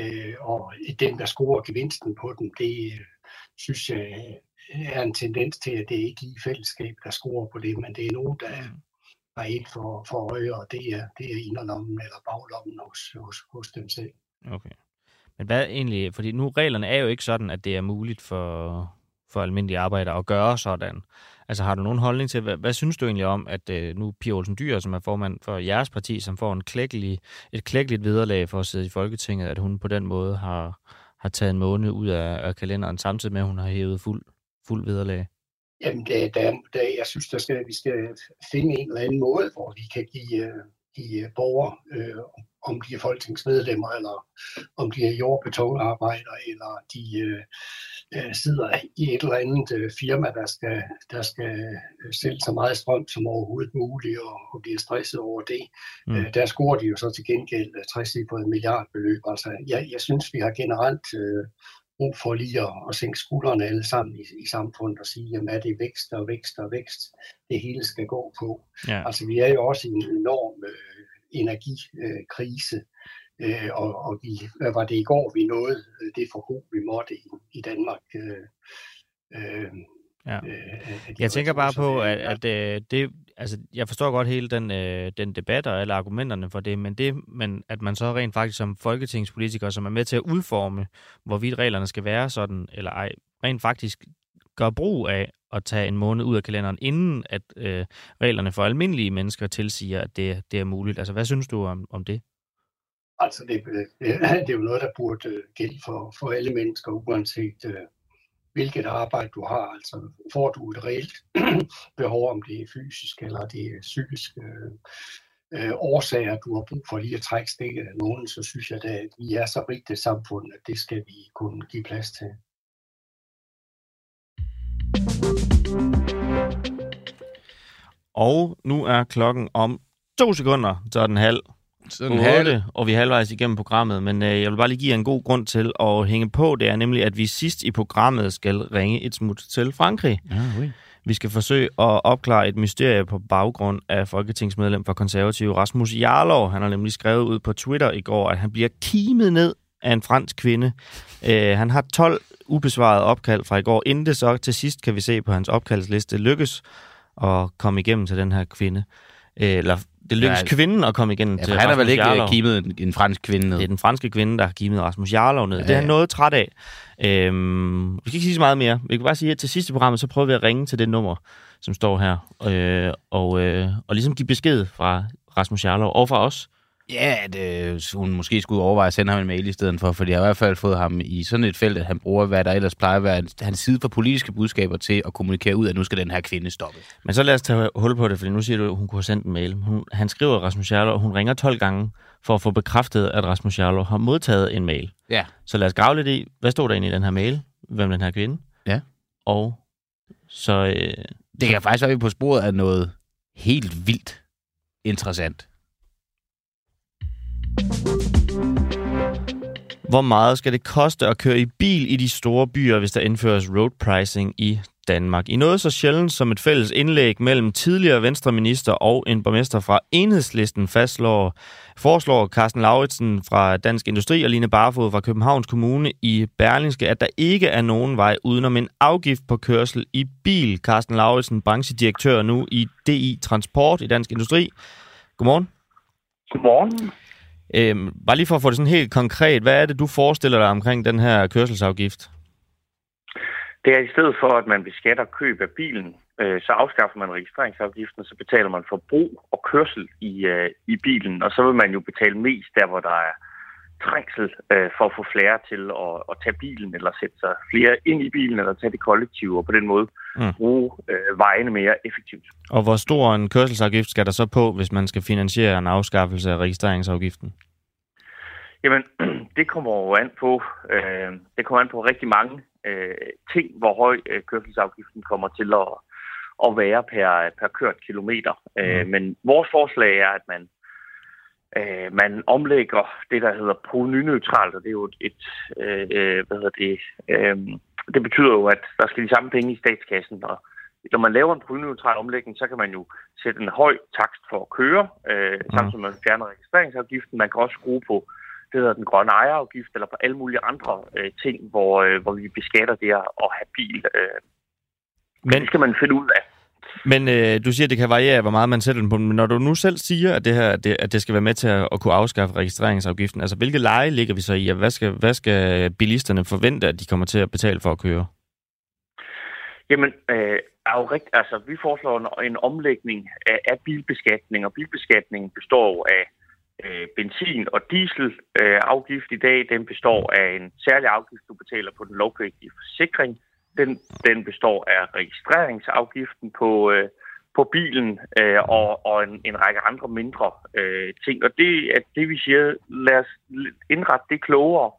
Øh, og dem, der scorer gevinsten på den, det øh, synes jeg er en tendens til, at det ikke er i fællesskab, der scorer på det, men det er nogen, der Mm. har et for, for øje, og det er, det er inderlommen eller baglommen hos, hos, hos dem selv. Okay. Men hvad egentlig, fordi nu reglerne er jo ikke sådan, at det er muligt for, for almindelige arbejdere at gøre sådan. Altså har du nogen holdning til, hvad, hvad synes du egentlig om, at øh, nu Pia Olsen Dyr, som er formand for jeres parti, som får en klækkelig, et klækkeligt vederlag for at sidde i Folketinget, at hun på den måde har, har taget en måned ud af, af kalenderen, samtidig med, at hun har hævet fuld, fuld vederlag? Jamen, der, der, der, jeg synes, der skal, vi skal finde en eller anden måde, hvor vi kan give, øh, give borgere, øh, om de er folketingsmedlemmer, eller om de er jordbetonarbejdere, eller de øh, øh, sidder i et eller andet øh, firma, der skal, der skal øh, sælge så meget strøm som overhovedet muligt, og, og bliver stresset over det. Mm. Øh, der scorer de jo så til gengæld 60 på et milliardbeløb. Altså, jeg, jeg synes, vi har generelt øh, brug for lige at, at sænke skuldrene alle sammen i, i samfundet og sige, jamen er det vækst og vækst og vækst, det hele skal gå på. Ja. Altså vi er jo også i en enorm øh, energikrise, øh, og, og vi, hvad var det i går, vi nåede øh, det forbrug, vi måtte i, i Danmark. Øh, øh, Ja. øh, Jeg tænker bare på, at, at øh, det, altså, jeg forstår godt hele den, øh, den debat og alle argumenterne for det, men det, men at man så rent faktisk som folketingspolitiker, som er med til at udforme, hvorvidt reglerne skal være sådan eller ej, rent faktisk gør brug af at tage en måned ud af kalenderen, inden at øh, reglerne for almindelige mennesker tilsiger, at det, det er muligt. Altså, hvad synes du om, om det? Altså, det, det, det er jo noget, der burde øh, gælde for, for alle mennesker, uanset øh, hvilket arbejde du har. Altså, får du et reelt behov, om det er fysisk eller det er psykisk øh, øh, årsager, du har brug for lige at trække stikket af nogen, så synes jeg, at vi er så rigt et samfund, at det skal vi kunne give plads til. Og nu er klokken om to sekunder, så er den halv. Sådan Otte, halv. og vi er halvvejs igennem programmet, men øh, jeg vil bare lige give jer en god grund til at hænge på. Det er nemlig, at vi sidst i programmet skal ringe et smut til Frankrig. Ja, oui. Vi skal forsøge at opklare et mysterie på baggrund af folketingsmedlem for konservative Rasmus Jarlov. Han har nemlig skrevet ud på Twitter i går, at han bliver kimet ned af en fransk kvinde. Øh, han har 12 ubesvarede opkald fra i går. Inden det så til sidst kan vi se på hans opkaldsliste lykkes at komme igennem til den her kvinde. Øh, eller det lykkes Ja, kvinden at komme igennem Ja, til han har vel ikke Jarlov. øh, kimet en, en fransk kvinde ned? Det er den franske kvinde, der har givet Rasmus Jarlov ned. Ja, Ja, det er han ja. noget træt af. Øhm, vi skal ikke sige så meget mere. Vi kan bare sige, at til sidste programmet, så prøver vi at ringe til det nummer, som står her. Øh, og, øh, og ligesom give besked fra Rasmus Jarlov og fra os. Ja, at øh, hun måske skulle overveje at sende ham en mail i stedet for, fordi jeg har i hvert fald fået ham i sådan et felt, at han bruger, hvad der ellers plejer at være hans side for politiske budskaber til at kommunikere ud, at nu skal den her kvinde stoppe. Men så lad os tage hul på det, fordi nu siger du, at hun kunne have sendt en mail. Hun, han skriver Rasmus Jarlov, og hun ringer 12 gange for at få bekræftet, at Rasmus Jarlov har modtaget en mail. Ja. Så lad os grave lidt i, hvad stod der inde i den her mail? Hvem den her kvinde? Ja. Og så... Øh, Det kan faktisk være, vi på sporet af noget helt vildt interessant. Hvor meget skal det koste at køre i bil i de store byer, hvis der indføres road pricing i Danmark? I noget så sjældent som et fælles indlæg mellem tidligere venstreminister og en borgmester fra Enhedslisten fastslår, foreslår Carsten Lauritsen fra Dansk Industri og Line Barfod fra Københavns Kommune i Berlingske, at der ikke er nogen vej udenom en afgift på kørsel i bil. Carsten Lauritsen, branchedirektør nu i DI Transport i Dansk Industri. Godmorgen. Godmorgen. Øhm, bare lige for at få det sådan helt konkret, hvad er det, du forestiller dig omkring den her kørselsafgift? Det er i stedet for, at man beskatter køb af bilen, øh, så afskaffer man registreringsafgiften, så betaler man for brug og kørsel i, øh, i bilen, og så vil man jo betale mest der, hvor der er trængsel øh, for at få flere til at, at tage bilen, eller sætte sig flere ind i bilen, eller tage det kollektive, og på den måde øh, mm. bruge øh, vejene mere effektivt. Og hvor stor en kørselsafgift skal der så på, hvis man skal finansiere en afskaffelse af registreringsafgiften? Jamen, det kommer jo an på, øh, det kommer an på rigtig mange øh, ting, hvor høj øh, kørselsafgiften kommer til at, at være per, per kørt kilometer. Mm. Øh, men vores forslag er, at man, øh, man omlægger det, der hedder provenyneutralt, og det er jo et, et øh, øh, hvad hedder det, øh, det betyder jo, at der skal de samme penge i statskassen, og når man laver en provenyneutral omlægning, så kan man jo sætte en høj takst for at køre, øh, samtidig med at man fjerner registreringsafgiften. Man kan også skrue på det hedder den grønne ejerafgift, eller på alle mulige andre øh, ting, hvor, øh, hvor vi beskatter det at at have bil. Øh. Men det skal man finde ud af. Men øh, du siger, at det kan variere, hvor meget man sætter den på. Men når du nu selv siger, at det her at det, at det skal være med til at, at kunne afskaffe registreringsafgiften, altså hvilke leje ligger vi så i? og Hvad skal, hvad skal bilisterne forvente, at de kommer til at betale for at køre? Jamen, øh, er jo rigt, altså, vi foreslår en, en omlægning af, af bilbeskatning, og bilbeskatningen består af øh, benzin- og dieselafgift øh, afgift i dag. Den består af en særlig afgift, du betaler på den lovpligtige forsikring. Den, den består af registreringsafgiften på, øh, på bilen øh, og, og en, en række andre mindre øh, ting. Og det er det, vi siger, lad os indrette det klogere.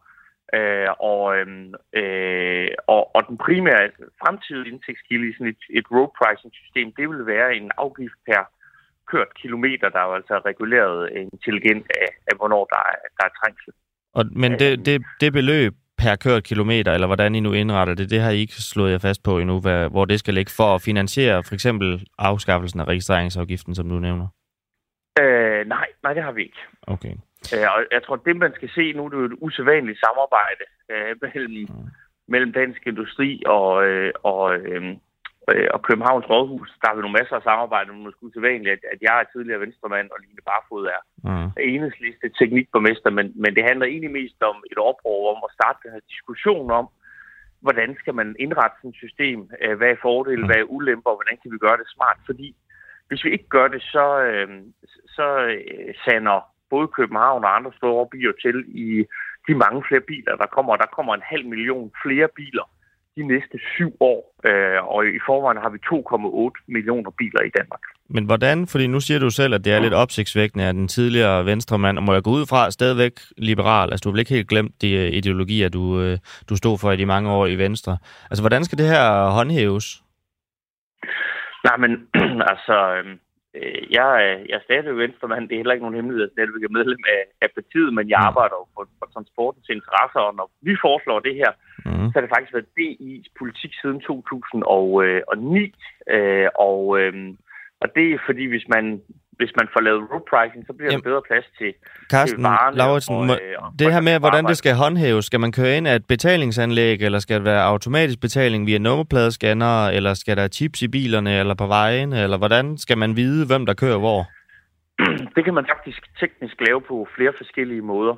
Øh, og, øhm, øh, og, og den primære fremtidige indtægtskilde i sådan et, et road pricing system, det vil være en afgift per kørt kilometer, der er jo altså reguleret intelligent af, af hvornår der er, der er trængsel. Og, men det, det, det beløb per kørt kilometer, eller hvordan I nu indretter det, det har I ikke slået jer fast på endnu, hvad, hvor det skal ligge for at finansiere for eksempel afskaffelsen af registreringsafgiften, som du nævner? Øh, nej, nej, det har vi ikke. Okay. Øh, og jeg tror, det man skal se nu, det er jo et usædvanligt samarbejde øh, mellem, mm. mellem dansk industri og, øh, og, øh, og Københavns Rådhus. Der har vi nogle masser af samarbejde, men måske usædvanligt, at, at jeg er tidligere venstremand, og Line Barfod er Mm. enhedsliste teknikborgmester, men, men det handler egentlig mest om et oprør om at starte den her diskussion om, hvordan skal man indrette sådan et system, øh, hvad er fordele, hvad er ulemper, og hvordan kan vi gøre det smart, fordi hvis vi ikke gør det, så, øh, så øh, sander både København og andre store byer til i de mange flere biler, der kommer. Der kommer en halv million flere biler de næste syv år, øh, og i forvejen har vi 2,8 millioner biler i Danmark. Men hvordan, fordi nu siger du selv, at det er lidt opsigtsvækkende, at den tidligere venstremand, og må jeg gå ud fra, stadigvæk liberal, altså du har vel ikke helt glemt de øh, ideologier, du, øh, du stod for i de mange år i Venstre. Altså hvordan skal det her håndhæves? Nej, men altså, øhm, øh, jeg, jeg er stadig venstremand. Det er heller ikke nogen hemmelighed, at jeg stadigvæk er medlem af, af partiet, men jeg arbejder jo for, for transportens interesser, og når vi foreslår det her, mm. så har det faktisk været DI's politik siden 2009. Øh, og, øh, og det er fordi, hvis man, hvis man får lavet road pricing, så bliver der bedre plads til, Carsten til varerne. Lauritsen, og, øh, og det her med, hvordan det skal håndhæves, skal man køre ind af et betalingsanlæg, eller skal det være automatisk betaling via nummerpladescanner, eller skal der chips i bilerne, eller på vejen, eller hvordan skal man vide, hvem der kører hvor? Det kan man faktisk teknisk lave på flere forskellige måder.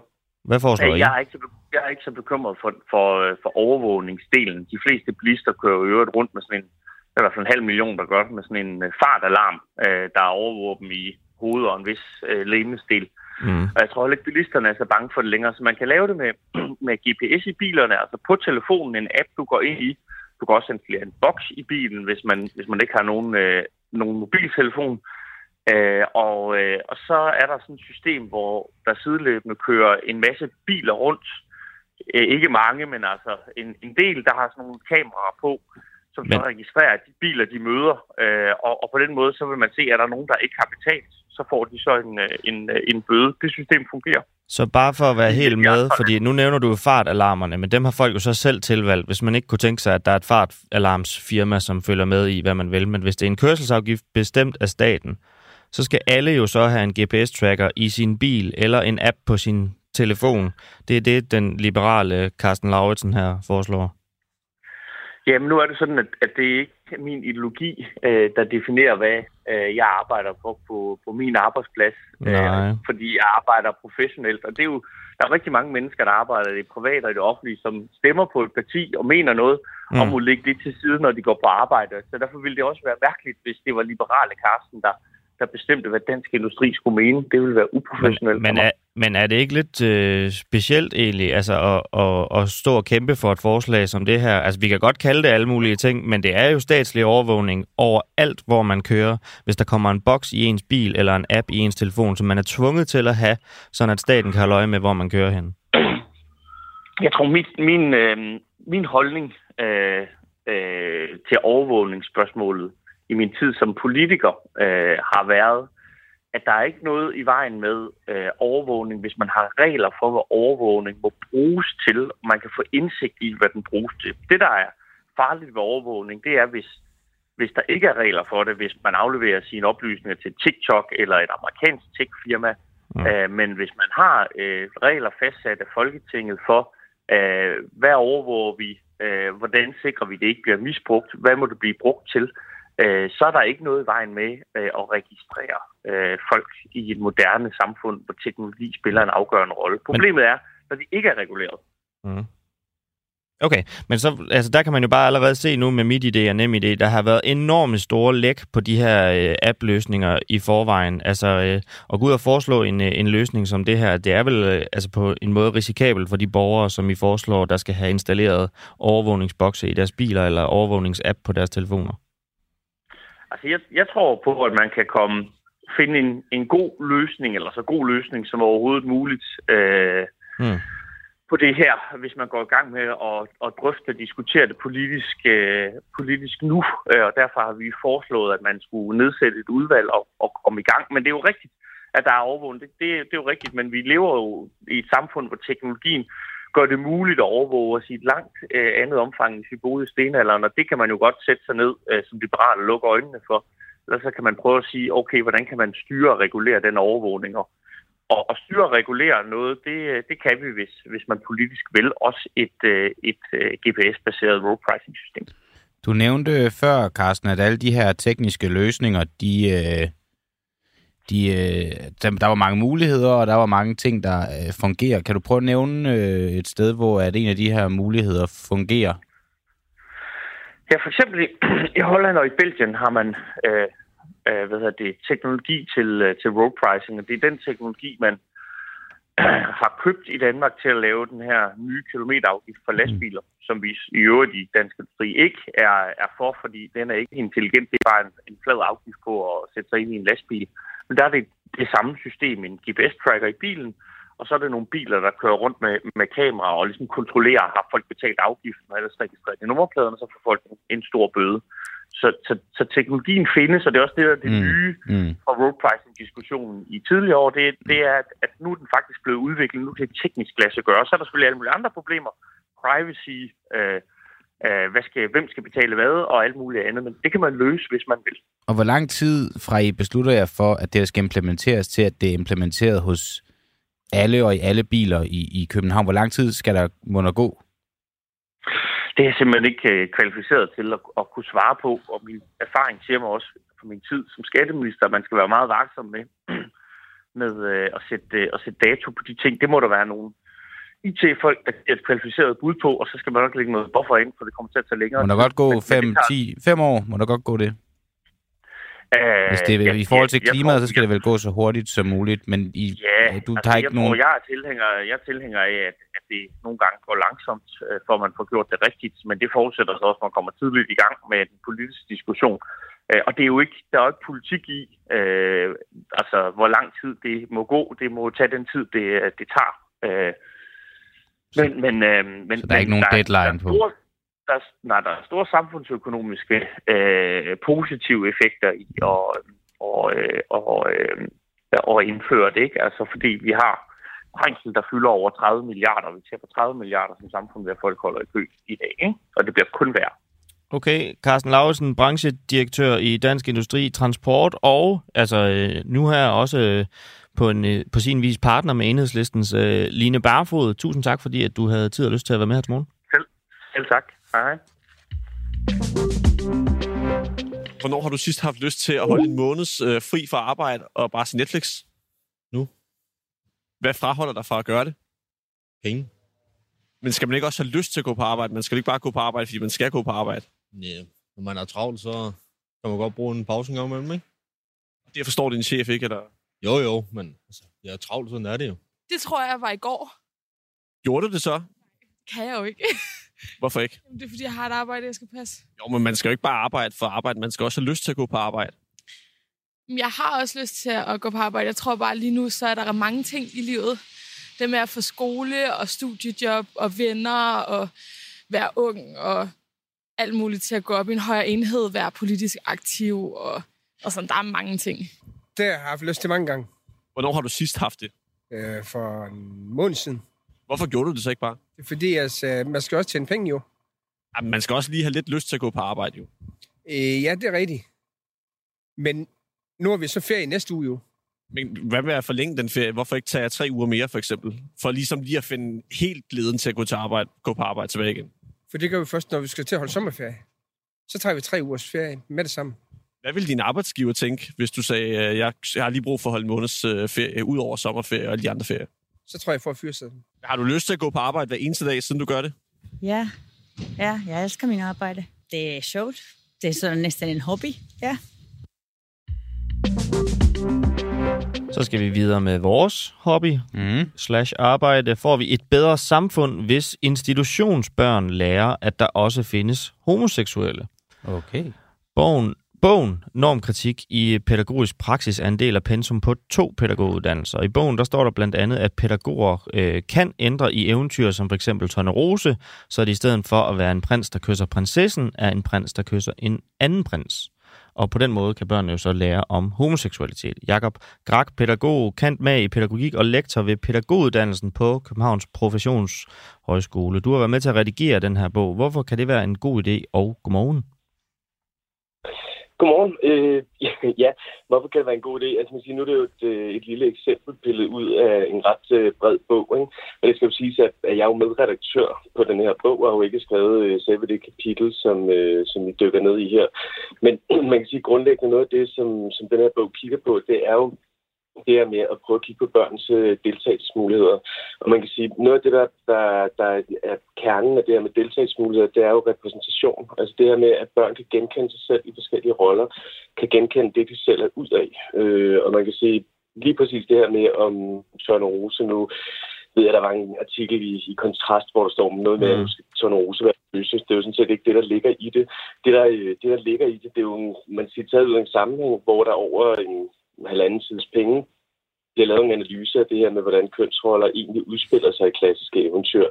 Hvad foreslår I? Jeg er ikke så, jeg er ikke så bekymret for, for, øh, for overvågningsdelen. De fleste bilister kører jo øvrigt rundt med sådan en, der er i hvert fald en halv million, der gør med sådan en øh, fartalarm, øh, der overvåger dem i hovedet og en vis øh, lemestil. Mm. Og jeg tror heller ikke, bilisterne er så bange for det længere. Så man kan lave det med, med GPS i bilerne, altså på telefonen, en app, du går ind i. Du kan også installere en boks i bilen, hvis man, hvis man ikke har nogen, øh, nogen mobiltelefon. Øh, og, øh, og så er der sådan et system, hvor der sideløbende kører en masse biler rundt. Øh, ikke mange, men altså en, en del, der har sådan nogle kameraer på, som så Men- registrerer de biler, de møder. Øh, og, og på den måde, så vil man se, at der er nogen, der ikke har betalt. Så får de så en, øh, en, øh, en bøde. Det system fungerer. Så bare for at være helt med, fordi nu nævner du jo fartalarmerne, men dem har folk jo så selv tilvalgt, hvis man ikke kunne tænke sig, at der er et fartalarmsfirma, som følger med i, hvad man vil. Men hvis det er en kørselsafgift bestemt af staten, så skal alle jo så have en GPS-tracker i sin bil eller en app på sin telefon. Det er det, den liberale Carsten Lauritsen her foreslår. Jamen, nu er det sådan, at, at det er ikke min ideologi, øh, der definerer, hvad øh, jeg arbejder for på, på min arbejdsplads. Nej. Øh, fordi jeg arbejder professionelt, og det er jo, der er rigtig mange mennesker, der arbejder i det private og i det offentlige, som stemmer på et parti og mener noget, mm. og må lægge det til side, når de går på arbejde. Så derfor ville det også være mærkeligt, hvis det var liberale Carsten, der, der bestemte, hvad dansk industri skulle mene. Det ville være uprofessionelt. Men, men, er, men er det ikke lidt øh, specielt egentlig altså, at, at, at stå og kæmpe for et forslag som det her? Altså, vi kan godt kalde det alle mulige ting, men det er jo statslig overvågning over alt, hvor man kører. Hvis der kommer en boks i ens bil eller en app i ens telefon, som man er tvunget til at have, sådan at staten kan holde øje med, hvor man kører hen. Jeg tror, min, min, øh, min holdning øh, øh, til overvågningsspørgsmålet i min tid som politiker øh, har været, at der er ikke noget i vejen med øh, overvågning, hvis man har regler for, hvad overvågning må bruges til, og man kan få indsigt i, hvad den bruges til. Det, der er farligt ved overvågning, det er, hvis, hvis der ikke er regler for det, hvis man afleverer sine oplysninger til TikTok eller et amerikansk tech-firma, Mm. Øh, men hvis man har øh, regler fastsat af Folketinget for, øh, hvad overvåger vi, øh, hvordan sikrer vi, det ikke bliver misbrugt, hvad må det blive brugt til, øh, så er der ikke noget i vejen med øh, at registrere øh, folk i et moderne samfund, hvor teknologi spiller en afgørende rolle. Problemet er, når de ikke er reguleret. Mm. Okay, men så, altså, der kan man jo bare allerede se nu med MitID og NemID, der har været enormt store læk på de her øh, app-løsninger i forvejen. Altså, øh, at gå ud og foreslå en, øh, en løsning som det her, det er vel øh, altså på en måde risikabelt for de borgere, som I foreslår, der skal have installeret overvågningsbokse i deres biler eller overvågningsapp på deres telefoner. Altså, jeg, jeg tror på, at man kan komme finde en, en god løsning, eller så god løsning som overhovedet muligt, øh, Mm. på det her, hvis man går i gang med at, at drøfte og diskutere det politisk, øh, politisk nu. Øh, og derfor har vi foreslået, at man skulle nedsætte et udvalg og, og komme i gang. Men det er jo rigtigt, at der er overvågning. Det, det, det er jo rigtigt, men vi lever jo i et samfund, hvor teknologien gør det muligt at overvåge os i et langt øh, andet omfang, end vi boede i stenalderen. Og det kan man jo godt sætte sig ned øh, som liberal og lukke øjnene for. Eller så kan man prøve at sige, okay, hvordan kan man styre og regulere den overvågning? Og, og, og styre og regulere noget, det, det kan vi, hvis, hvis man politisk vil. Også et, øh, et øh, GPS-baseret road pricing system. Du nævnte før, Carsten, at alle de her tekniske løsninger, de, øh, de, øh, der, der var mange muligheder, og der var mange ting, der øh, fungerer. Kan du prøve at nævne øh, et sted, hvor at en af de her muligheder fungerer? Ja, for eksempel i, i Holland og i Belgien har man øh, øh, hvad hedder det, teknologi til, øh, til road pricing, og det er den teknologi, man øh, har købt i Danmark til at lave den her nye kilometerafgift for lastbiler, mm. som vi i øvrigt i Dansk Industri ikke er, er for, fordi den er ikke intelligent. Det er bare en, en flad afgift på at sætte sig ind i en lastbil. Men der er det det samme system, en GPS-tracker i bilen, og så er det nogle biler, der kører rundt med, med kameraer og ligesom kontrollerer, har folk betalt afgiften, og ellers registreret i nummerpladerne, så får folk en, stor bøde. Så, så, så teknologien findes, og det er også det, der er det mm. nye Mm. fra road pricing-diskussionen i tidligere år, det, det er, at, at nu er den faktisk blevet udviklet, nu kan det teknisk lade sig gøre. Så er der selvfølgelig alle mulige andre problemer, privacy, øh, hvad skal, hvem skal betale hvad, og alt muligt andet, men det kan man løse, hvis man vil. Og hvor lang tid fra I beslutter jer for, at det skal implementeres til, at det er implementeret hos alle og i alle biler i, i København? Hvor lang tid skal der må der gå? Det er jeg simpelthen ikke øh, kvalificeret til at, at kunne svare på, og min erfaring siger mig også fra min tid som skatteminister, at man skal være meget vaksom med, med øh, at, sætte, øh, at sætte dato på de ting. Det må der være nogle IT-folk, der giver et kvalificeret bud på, og så skal man nok lægge noget buffer ind, for det kommer til at tage længere. Må der godt gå Men- men det 5, tager- 10, 5 år? Må der godt gå det? Øh, Hvis det er, ja, I forhold til ja, klimaet, tror- så skal det vel gå så hurtigt som muligt, men I, Ja, du altså, tager ikke jeg, nogen... tror, jeg, er tilhænger, jeg er tilhænger af, at, at det nogle gange går langsomt, øh, for at man får gjort det rigtigt, men det forudsætter så også, at man kommer tidligt i gang med en politisk diskussion. Øh, og det er jo ikke, der er jo ikke politik i, øh, altså hvor lang tid det må gå. Det må tage den tid, det, det tager. Øh, men, men, øh, men, Så der er ikke nogen men deadline der på? er store, der, er- nej, der er store samfundsøkonomiske øh, positive effekter i at, og, øh, og, øh, og indføre det, ikke? Altså fordi vi har trængsel, der fylder over 30 milliarder. Vi taber 30 milliarder som samfund ved at folk holder i kø i dag, ikke? Og det bliver kun værd. Okay, Carsten Lausen, branchedirektør i Dansk Industri Transport, og altså øh, nu her også øh, på, en, øh, på sin vis partner med enhedslistens øh, Line Barfod. Tusind tak, fordi at du havde tid og lyst til at være med her til morgen. Selv, selv tak. Hej. hej. Hvornår har du sidst haft lyst til at holde en måneds øh, fri fra arbejde og bare se Netflix? Nu. Hvad fraholder dig fra at gøre det? Penge. Men skal man ikke også have lyst til at gå på arbejde? Man skal ikke bare gå på arbejde, fordi man skal gå på arbejde. Ja, når man er travlt, så kan man godt bruge en pause en gang imellem, ikke? Det forstår din chef ikke, eller? Jo, jo, men altså, jeg er travlt, sådan er det jo. Det tror jeg var i går. Gjorde du det så? Kan jeg jo ikke. Hvorfor ikke? Jamen, Det er fordi, jeg har et arbejde, jeg skal passe. Jo, men man skal jo ikke bare arbejde for arbejde. Man skal også have lyst til at gå på arbejde. Jeg har også lyst til at gå på arbejde. Jeg tror bare lige nu, så er der mange ting i livet. Det med at få skole og studiejob og venner og være ung og alt muligt til at gå op i en højere enhed, være politisk aktiv og, og sådan. Der er mange ting. Det har jeg haft lyst til mange gange. Hvornår har du sidst haft det? Øh, for en måned siden. Hvorfor gjorde du det så ikke bare? Det er fordi, altså, man skal også tjene penge jo. Jamen, man skal også lige have lidt lyst til at gå på arbejde, jo. Øh, ja, det er rigtigt. Men nu har vi så ferie næste uge jo. Men hvad med at forlænge den ferie? Hvorfor ikke tage tre uger mere, for eksempel? For ligesom lige at finde helt glæden til at gå, til arbejde, gå på arbejde tilbage igen. For det gør vi først, når vi skal til at holde sommerferie. Så tager vi tre ugers ferie med det samme. Hvad vil din arbejdsgiver tænke, hvis du sagde, at jeg, jeg har lige brug for at holde en måneds øh, ferie ud over sommerferie og alle de andre ferier? Så tror jeg, jeg får fyrsiden. Har du lyst til at gå på arbejde hver eneste dag, siden du gør det? Ja. ja, jeg elsker min arbejde. Det er sjovt. Det er sådan næsten en hobby. Ja. Så skal vi videre med vores hobby mm. slash arbejde. Får vi et bedre samfund, hvis institutionsbørn lærer, at der også findes homoseksuelle? Okay. Bogen, bogen Normkritik i pædagogisk praksis er en del af pensum på to pædagoguddannelser. I bogen der står der blandt andet, at pædagoger øh, kan ændre i eventyr som for eksempel Tornerose, så det i stedet for at være en prins, der kysser prinsessen, er en prins, der kysser en anden prins. Og på den måde kan børnene jo så lære om homoseksualitet. Jakob Grak, pædagog, kant med i pædagogik og lektor ved pædagoguddannelsen på Københavns Professionshøjskole. Du har været med til at redigere den her bog. Hvorfor kan det være en god idé, og godmorgen? Øh, Godmorgen. Øh, ja, hvorfor kan det være en god idé? Altså, man siger, nu er det jo et, øh, et lille eksempel pillet ud af en ret øh, bred bog. Ikke? Men det skal jo siges, at at jeg er jo medredaktør på den her bog, og har jo ikke skrevet øh, selve det kapitel, som, øh, som vi dykker ned i her. Men man kan sige, grundlæggende noget af det, som, som den her bog kigger på, det er jo det her med at prøve at kigge på børns øh, deltagelsesmuligheder. Og man kan sige, noget af det, der, der, der er kernen af det her med deltagelsesmuligheder, det er jo repræsentation. Altså det her med, at børn kan genkende sig selv i forskellige roller, kan genkende det, de selv er ud af. Øh, og man kan sige, lige præcis det her med, om Søren Rose nu ved jeg, der var en artikel i, i kontrast, hvor der står noget med, mm. at Søren Rose løses. Det er jo sådan set ikke det, der ligger i det. Det, der, øh, det, der ligger i det, det er jo, en, man siger, taget ud af en sammenhæng, hvor der over en halvanden tids penge bliver lavet en analyse af det her med, hvordan kønsroller egentlig udspiller sig i klassiske eventyr.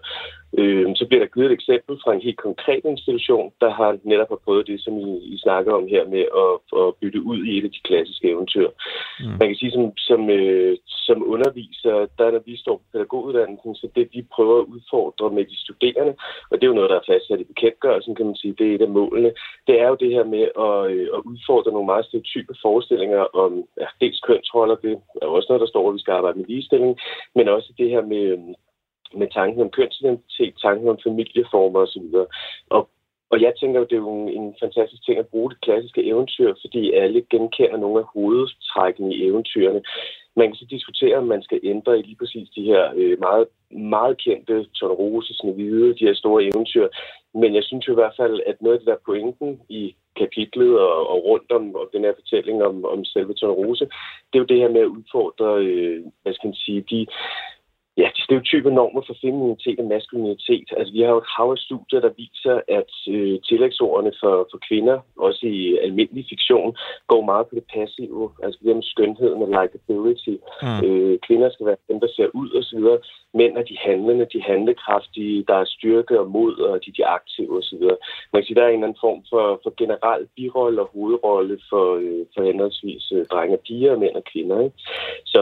Øh, så bliver der givet et eksempel fra en helt konkret institution, der har netop har prøvet det, som I, I snakker om her med at, at bytte ud i et af de klassiske eventyr. Mm. Man kan sige, som, som, øh, som underviser, der når vi står på pædagoguddannelsen, så det vi prøver at udfordre med de studerende, og det er jo noget, der er fastsat i bekendtgørelsen, kan man sige, det er et af målene, det er jo det her med at, øh, at udfordre nogle meget stereotype forestillinger om ja, dels kønsroller, det er jo også noget, der forstår, at vi skal arbejde med ligestilling, men også det her med, med tanken om kønsidentitet, tanken om familieformer osv. Og, og jeg tænker jo, det er jo en, fantastisk ting at bruge det klassiske eventyr, fordi alle genkender nogle af hovedtrækkene i eventyrene. Man kan så diskutere, om man skal ændre i lige præcis de her øh, meget, meget kendte Tornerose, Snevide, de her store eventyr. Men jeg synes jo i hvert fald, at noget af det der pointen i kapitlet og, og rundt om, om den her fortælling om, om selve Tornerose, det er jo det her med at udfordre, øh, hvad skal man sige, de ja, de stereotype normer for femininitet og maskulinitet. Altså, vi har jo et hav af studier, der viser, at øh, tillægsordene for, for kvinder, også i almindelig fiktion, går meget på det passive. Altså det med skønheden og likability. Mm. Øh, kvinder skal være dem, der ser ud og så videre. Mænd er de handlende, de handlekraftige, der er styrke og mod, og de, de aktive og så videre. Man kan sige, der er en eller anden form for, for generel birolle og hovedrolle for, øh, for henholdsvis øh, drenge og piger, mænd og kvinder. Ikke? Så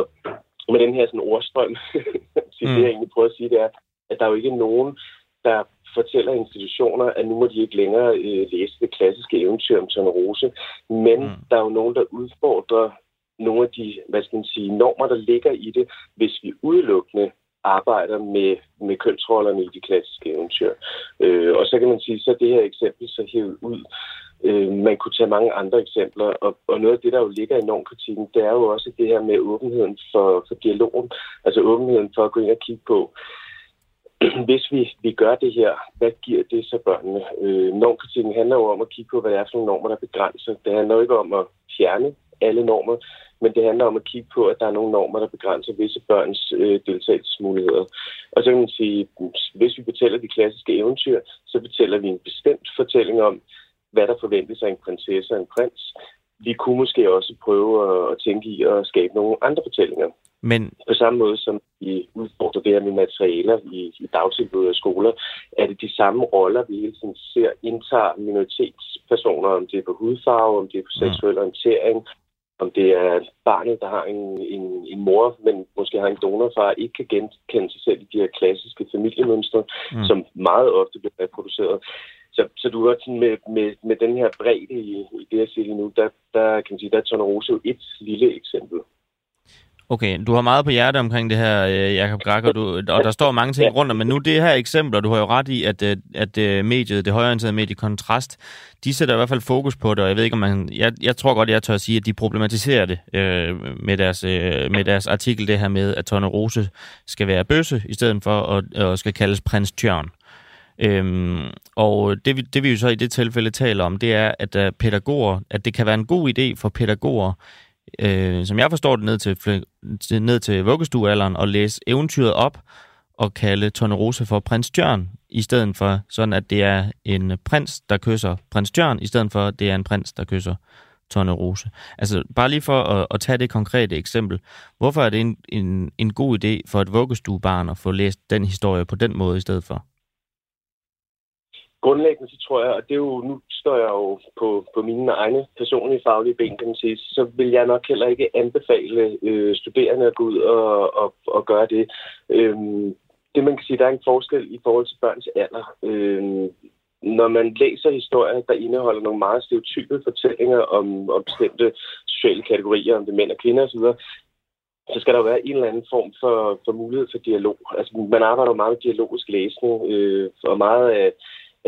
med den her sådan ordstrøm, så mm. det jeg egentlig prøver at sige, det er, at der er jo ikke nogen, der fortæller institutioner, at nu må de ikke længere øh, læse det klassiske eventyr om Rose. Men mm. der er jo nogen, der udfordrer nogle af de, hvad skal man sige, normer, der ligger i det, hvis vi udelukkende arbejder med, med kønsrollerne i de klassiske eventyr. Øh, og så kan man sige, så det her eksempel så hævet ud Øh, man kunne tage mange andre eksempler, og, og noget af det, der jo ligger i normkritikken, det er jo også det her med åbenheden for, for dialogen, altså åbenheden for at gå ind og kigge på, hvis vi, vi gør det her, hvad giver det så børnene? Øh, normkritikken handler jo om at kigge på, hvad det er for nogle normer, der begrænser. Det handler jo ikke om at fjerne alle normer, men det handler om at kigge på, at der er nogle normer, der begrænser visse børns øh, deltagelsesmuligheder. Og så kan man sige, hvis vi fortæller de klassiske eventyr, så fortæller vi en bestemt fortælling om, hvad der forventes af en prinsesse og en prins. Vi kunne måske også prøve at, tænke i at skabe nogle andre fortællinger. Men... På samme måde som vi udfordrer det her med materialer i, i dagtilbud og skoler, er det de samme roller, vi hele tiden ser indtager minoritetspersoner, om det er på hudfarve, om det er på mm. seksuel orientering, om det er barnet, der har en, en, en mor, men måske har en donorfar, ikke kan genkende sig selv i de her klassiske familiemønstre, mm. som meget ofte bliver reproduceret. Så, så du har sådan med, med, med den her bredde i, i det, jeg siger lige nu, der, der kan man sige, der er Tornerose jo et lille eksempel. Okay, du har meget på hjerte omkring det her, øh, Jakob Grak, og, du, og der står mange ting rundt om, men nu det her eksempler, du har jo ret i, at, øh, at øh, mediet, det højorienterede medie Kontrast, de sætter i hvert fald fokus på det, og jeg ved ikke, om man, jeg, jeg tror godt, jeg tør at sige, at de problematiserer det øh, med, deres, øh, med deres artikel, det her med, at Tone Rose skal være bøsse, i stedet for at, at skal kaldes prins Tjørn. Øhm, og det, det vi jo så i det tilfælde taler om, det er, at uh, pædagoger, at det kan være en god idé for pædagoger, øh, som jeg forstår det, ned til, ned til vuggestuealderen, at læse eventyret op og kalde Tornerose for prins Tjørn, i stedet for sådan, at det er en prins, der kysser prins Tjørn, i stedet for, at det er en prins, der kysser Tornerose. Altså, bare lige for at, at tage det konkrete eksempel. Hvorfor er det en, en, en god idé for et vuggestuebarn at få læst den historie på den måde i stedet for? Grundlæggende, så tror jeg, og det er jo, nu står jeg jo på, på mine egne personlige faglige ben, kan man sige, så vil jeg nok heller ikke anbefale øh, studerende at gå ud og, og, og gøre det. Øhm, det man kan sige, der er en forskel i forhold til børns alder. Øhm, når man læser historier, der indeholder nogle meget stereotype fortællinger om, om bestemte sociale kategorier, om det mænd og kvinder osv., så skal der jo være en eller anden form for, for mulighed for dialog. Altså, man arbejder jo meget med dialogisk læsning, øh, og meget af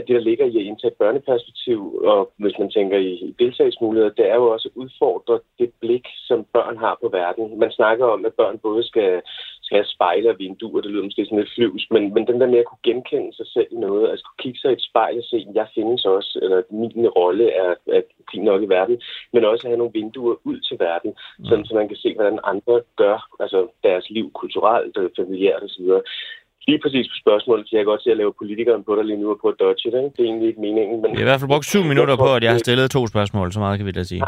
at det, der ligger i at indtage et børneperspektiv, og hvis man tænker i, i deltagelsesmuligheder, det er jo også at udfordre det blik, som børn har på verden. Man snakker om, at børn både skal, skal have spejle og vinduer, det lyder måske sådan lidt flyvs, men, men den der med at kunne genkende sig selv i noget, altså kunne kigge sig i et spejl og se, at jeg findes også, eller min rolle er, er fin nok i verden, men også at have nogle vinduer ud til verden, mm. sådan, så man kan se, hvordan andre gør altså deres liv kulturelt, familiært osv. Lige præcis på spørgsmålet, kan jeg godt se at lave politikeren på dig lige nu og på at dodge det. Ikke? Det er egentlig ikke meningen. Men Vi har i hvert fald brugt syv minutter på, at jeg har stillet to spørgsmål, så meget kan vi da sige.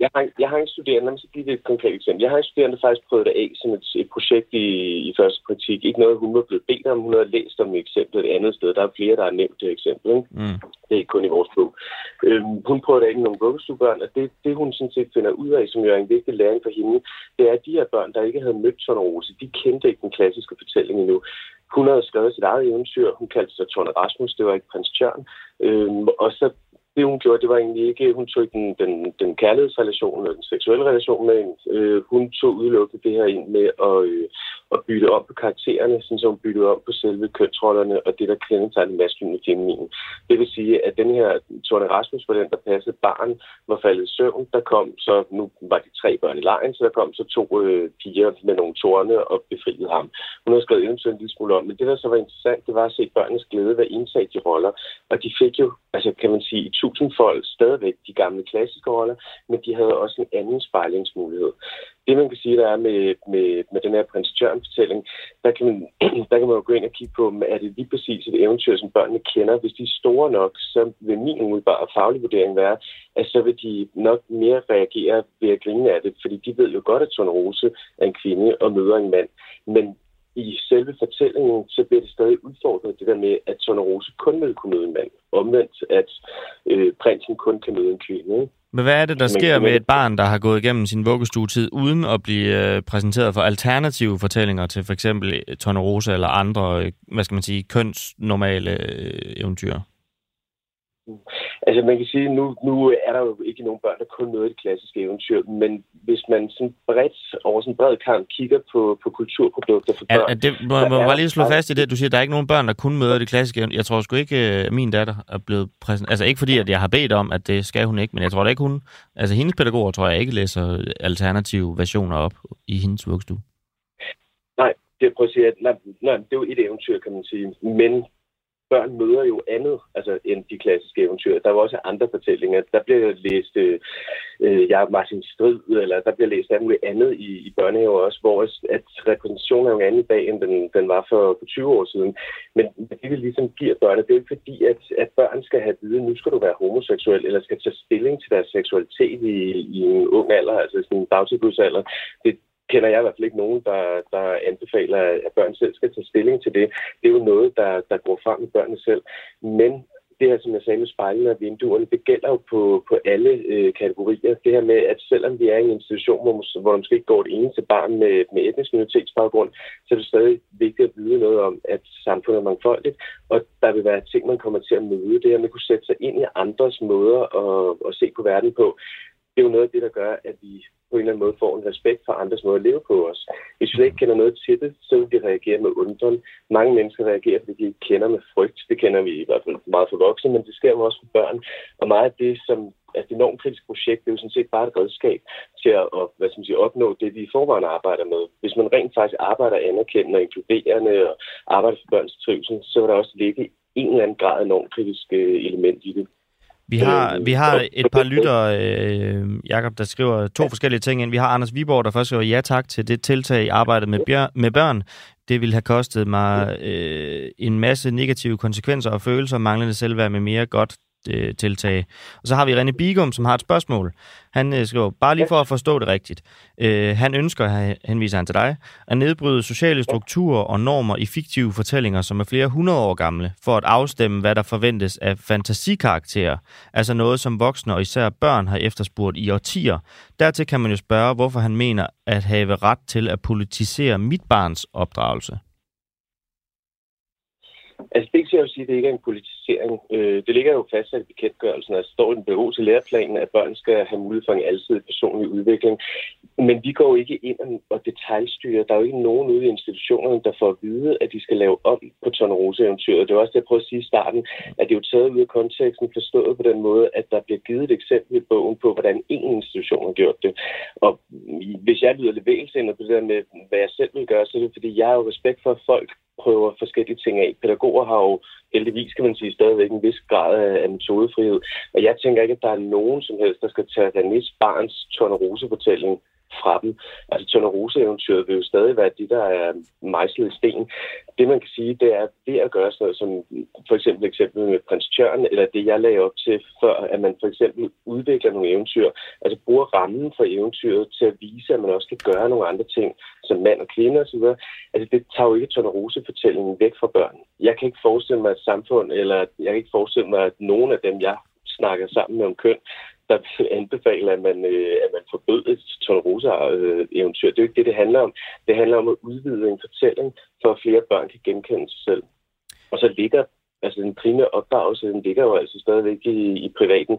Jeg har, jeg har en studerende, lad mig så give det et konkret eksempel. Jeg har en studerende, der faktisk prøvede det af som et, et projekt i, i første praktik. Ikke noget, hun var blevet bedt om, hun havde læst om et eksempel et andet sted. Der er flere, der har nævnt det eksempel. Ikke? Mm. Det er ikke kun i vores bog. Øhm, hun prøvede det af med nogle vuggestuebørn, og det, det, hun sådan set finder ud af, som jo er en vigtig læring for hende, det er, at de her børn, der ikke havde mødt Tornerose, de kendte ikke den klassiske fortælling endnu. Hun havde skrevet sit eget eventyr. Hun kaldte sig Torne Rasmus. Det var ikke prins Tjørn. Øhm, og så det, hun gjorde, det var egentlig ikke, hun tog ikke den, den, den kærlighedsrelation eller den seksuelle relation med hende. Øh, hun tog udelukkende det her ind med at, øh, at bytte om på karaktererne, sådan som hun byttede om på selve kønsrollerne og det, der kendetegner maskulin og feminin. Det vil sige, at den her Torne Rasmus var den, der passede barn, var faldet i søvn. Der kom så, nu var de tre børn i lejen, så der kom så to øh, piger med nogle tårne og befriede ham. Hun har skrevet eventuelt en lille smule om, men det, der så var interessant, det var at se børnenes glæde ved indsat de roller. Og de fik jo, altså kan man sige, i tusindfold stadigvæk de gamle klassiske roller, men de havde også en anden spejlingsmulighed. Det man kan sige, der er med, med, med den her prins Tjørn-fortælling, der kan, man, der kan man jo gå ind og kigge på, er det lige præcis et eventyr, som børnene kender. Hvis de er store nok, så vil min umiddelbare faglige vurdering være, at så vil de nok mere reagere ved at grine af det, fordi de ved jo godt, at Tone Rose er en kvinde og møder en mand. Men i selve fortællingen, så bliver det stadig udfordret, det der med, at Rose kun vil kunne møde en mand. Omvendt, at øh, prinsen kun kan møde en kvinde. Men hvad er det, der sker med et barn, der har gået igennem sin vuggestuetid, uden at blive øh, præsenteret for alternative fortællinger til for eksempel Tornerose eller andre, øh, hvad skal man sige, kønsnormale øh, eventyr? Altså man kan sige, nu, nu er der jo ikke nogen børn, der kun møder det klassiske eventyr, men hvis man sådan bredt over sådan en bred kamp kigger på, på kulturprodukter for børn... Er, er det, må, må bare lige slå fast i det, du siger, der er ikke nogen børn, der kun møder det klassiske eventyr. Jeg tror sgu ikke, at min datter er blevet præsenteret... Altså ikke fordi, at jeg har bedt om, at det skal hun ikke, men jeg tror da ikke, hun... Altså hendes pædagoger tror jeg ikke læser alternative versioner op i hendes vuggestue. Nej, det, prøv at sige, at, nej, nej, det er jo et eventyr, kan man sige. Men børn møder jo andet altså, end de klassiske eventyr. Der er også andre fortællinger. Der bliver læst øh, øh jeg Martin Strid, eller der bliver læst alt muligt andet i, i børnehaver også, hvor at repræsentationen er jo andet i dag, end den, den var for, for 20 år siden. Men det, vi ligesom giver børn, det er jo fordi, at, at børn skal have vide, nu skal du være homoseksuel, eller skal tage stilling til deres seksualitet i, i en ung alder, altså sådan en dagtilbudsalder. Det, kender jeg i hvert fald ikke nogen, der, der anbefaler, at børn selv skal tage stilling til det. Det er jo noget, der, der går frem med børnene selv. Men det her, som jeg sagde med spejlene og vinduerne, det gælder jo på, på alle øh, kategorier. Det her med, at selvom vi er i en institution, hvor, hvor der måske ikke går et eneste barn med, med etnisk minoritetsbaggrund, så er det stadig vigtigt at vide noget om, at samfundet er mangfoldigt, og der vil være ting, man kommer til at møde. Det her med at kunne sætte sig ind i andres måder at, at se på verden på, det er jo noget af det, der gør, at vi på en eller anden måde får en respekt for andres måde at leve på os. Hvis vi ikke kender noget til det, så vil vi reagere med undren. Mange mennesker reagerer, fordi de ikke kender med frygt. Det kender vi i hvert fald meget for voksne, men det sker jo også for børn. Og meget af det, som er et enormt kritisk projekt, det er jo sådan set bare et redskab til at hvad skal man sige, opnå det, vi i forvejen arbejder med. Hvis man rent faktisk arbejder anerkendende og inkluderende og arbejder for børns trivsel, så vil der også ligge en eller anden grad enormt kritisk øh, element i det. Vi har, vi har et par lytter, øh, Jakob, der skriver to forskellige ting ind. Vi har Anders Viborg, der først skriver ja tak til det tiltag i arbejdet med, bjør, med børn. Det ville have kostet mig øh, en masse negative konsekvenser og følelser, manglende selvværd med mere godt øh, tiltag. Og så har vi René Bigum, som har et spørgsmål. Han øh, skriver, bare lige for at forstå det rigtigt. Øh, han ønsker, henviser han til dig, at nedbryde sociale strukturer og normer i fiktive fortællinger, som er flere hundrede år gamle, for at afstemme, hvad der forventes af fantasikarakterer. Altså noget, som voksne og især børn har efterspurgt i årtier. Dertil kan man jo spørge, hvorfor han mener at have ret til at politisere mit barns opdragelse. Altså det ikke at sige, at det ikke er en politisk placering. Øh, det ligger jo fastsat i bekendtgørelsen, altså står i den BO til læreplanen, at børn skal have mulighed for en alsidig personlig udvikling. Men vi går ikke ind og- detaljstyrer. Der er jo ikke nogen ude i institutionerne, der får at vide, at de skal lave om på Tornerose-eventyret. Det var også det, jeg prøvede at sige i starten, at det er jo taget ud af konteksten, forstået på den måde, at der bliver givet et eksempel i bogen på, hvordan en institution har gjort det. Og hvis jeg lyder lidt vægelsindet på det der med, hvad jeg selv vil gøre, så er det fordi, jeg har jo respekt for, at folk prøver forskellige ting af. Pædagoger har jo heldigvis, kan man sige, stadigvæk en vis grad af, af metodefrihed. Og jeg tænker ikke, at der er nogen som helst, der skal tage René's barns Tornerose-fortælling fra dem. Altså Tornerose-eventyret vil jo stadig være det, der er mejslet i sten. Det man kan sige, det er ved at gøre sådan noget som for eksempel eksempel med prins Tjørn, eller det jeg lagde op til før, at man for eksempel udvikler nogle eventyr, altså bruger rammen for eventyret til at vise, at man også kan gøre nogle andre ting, som mand og kvinde osv. Altså det tager jo ikke Tornerose-fortællingen væk fra børn. Jeg kan ikke forestille mig et samfund, eller jeg kan ikke forestille mig, at nogen af dem, jeg snakker sammen med om køn, der vil anbefale, at man, øh, at man forbød et Tornerosa-eventyr. Det er jo ikke det, det handler om. Det handler om at udvide en fortælling, for at flere børn kan genkende sig selv. Og så ligger, altså den primære opdragelse, den ligger jo altså stadigvæk i, i privaten.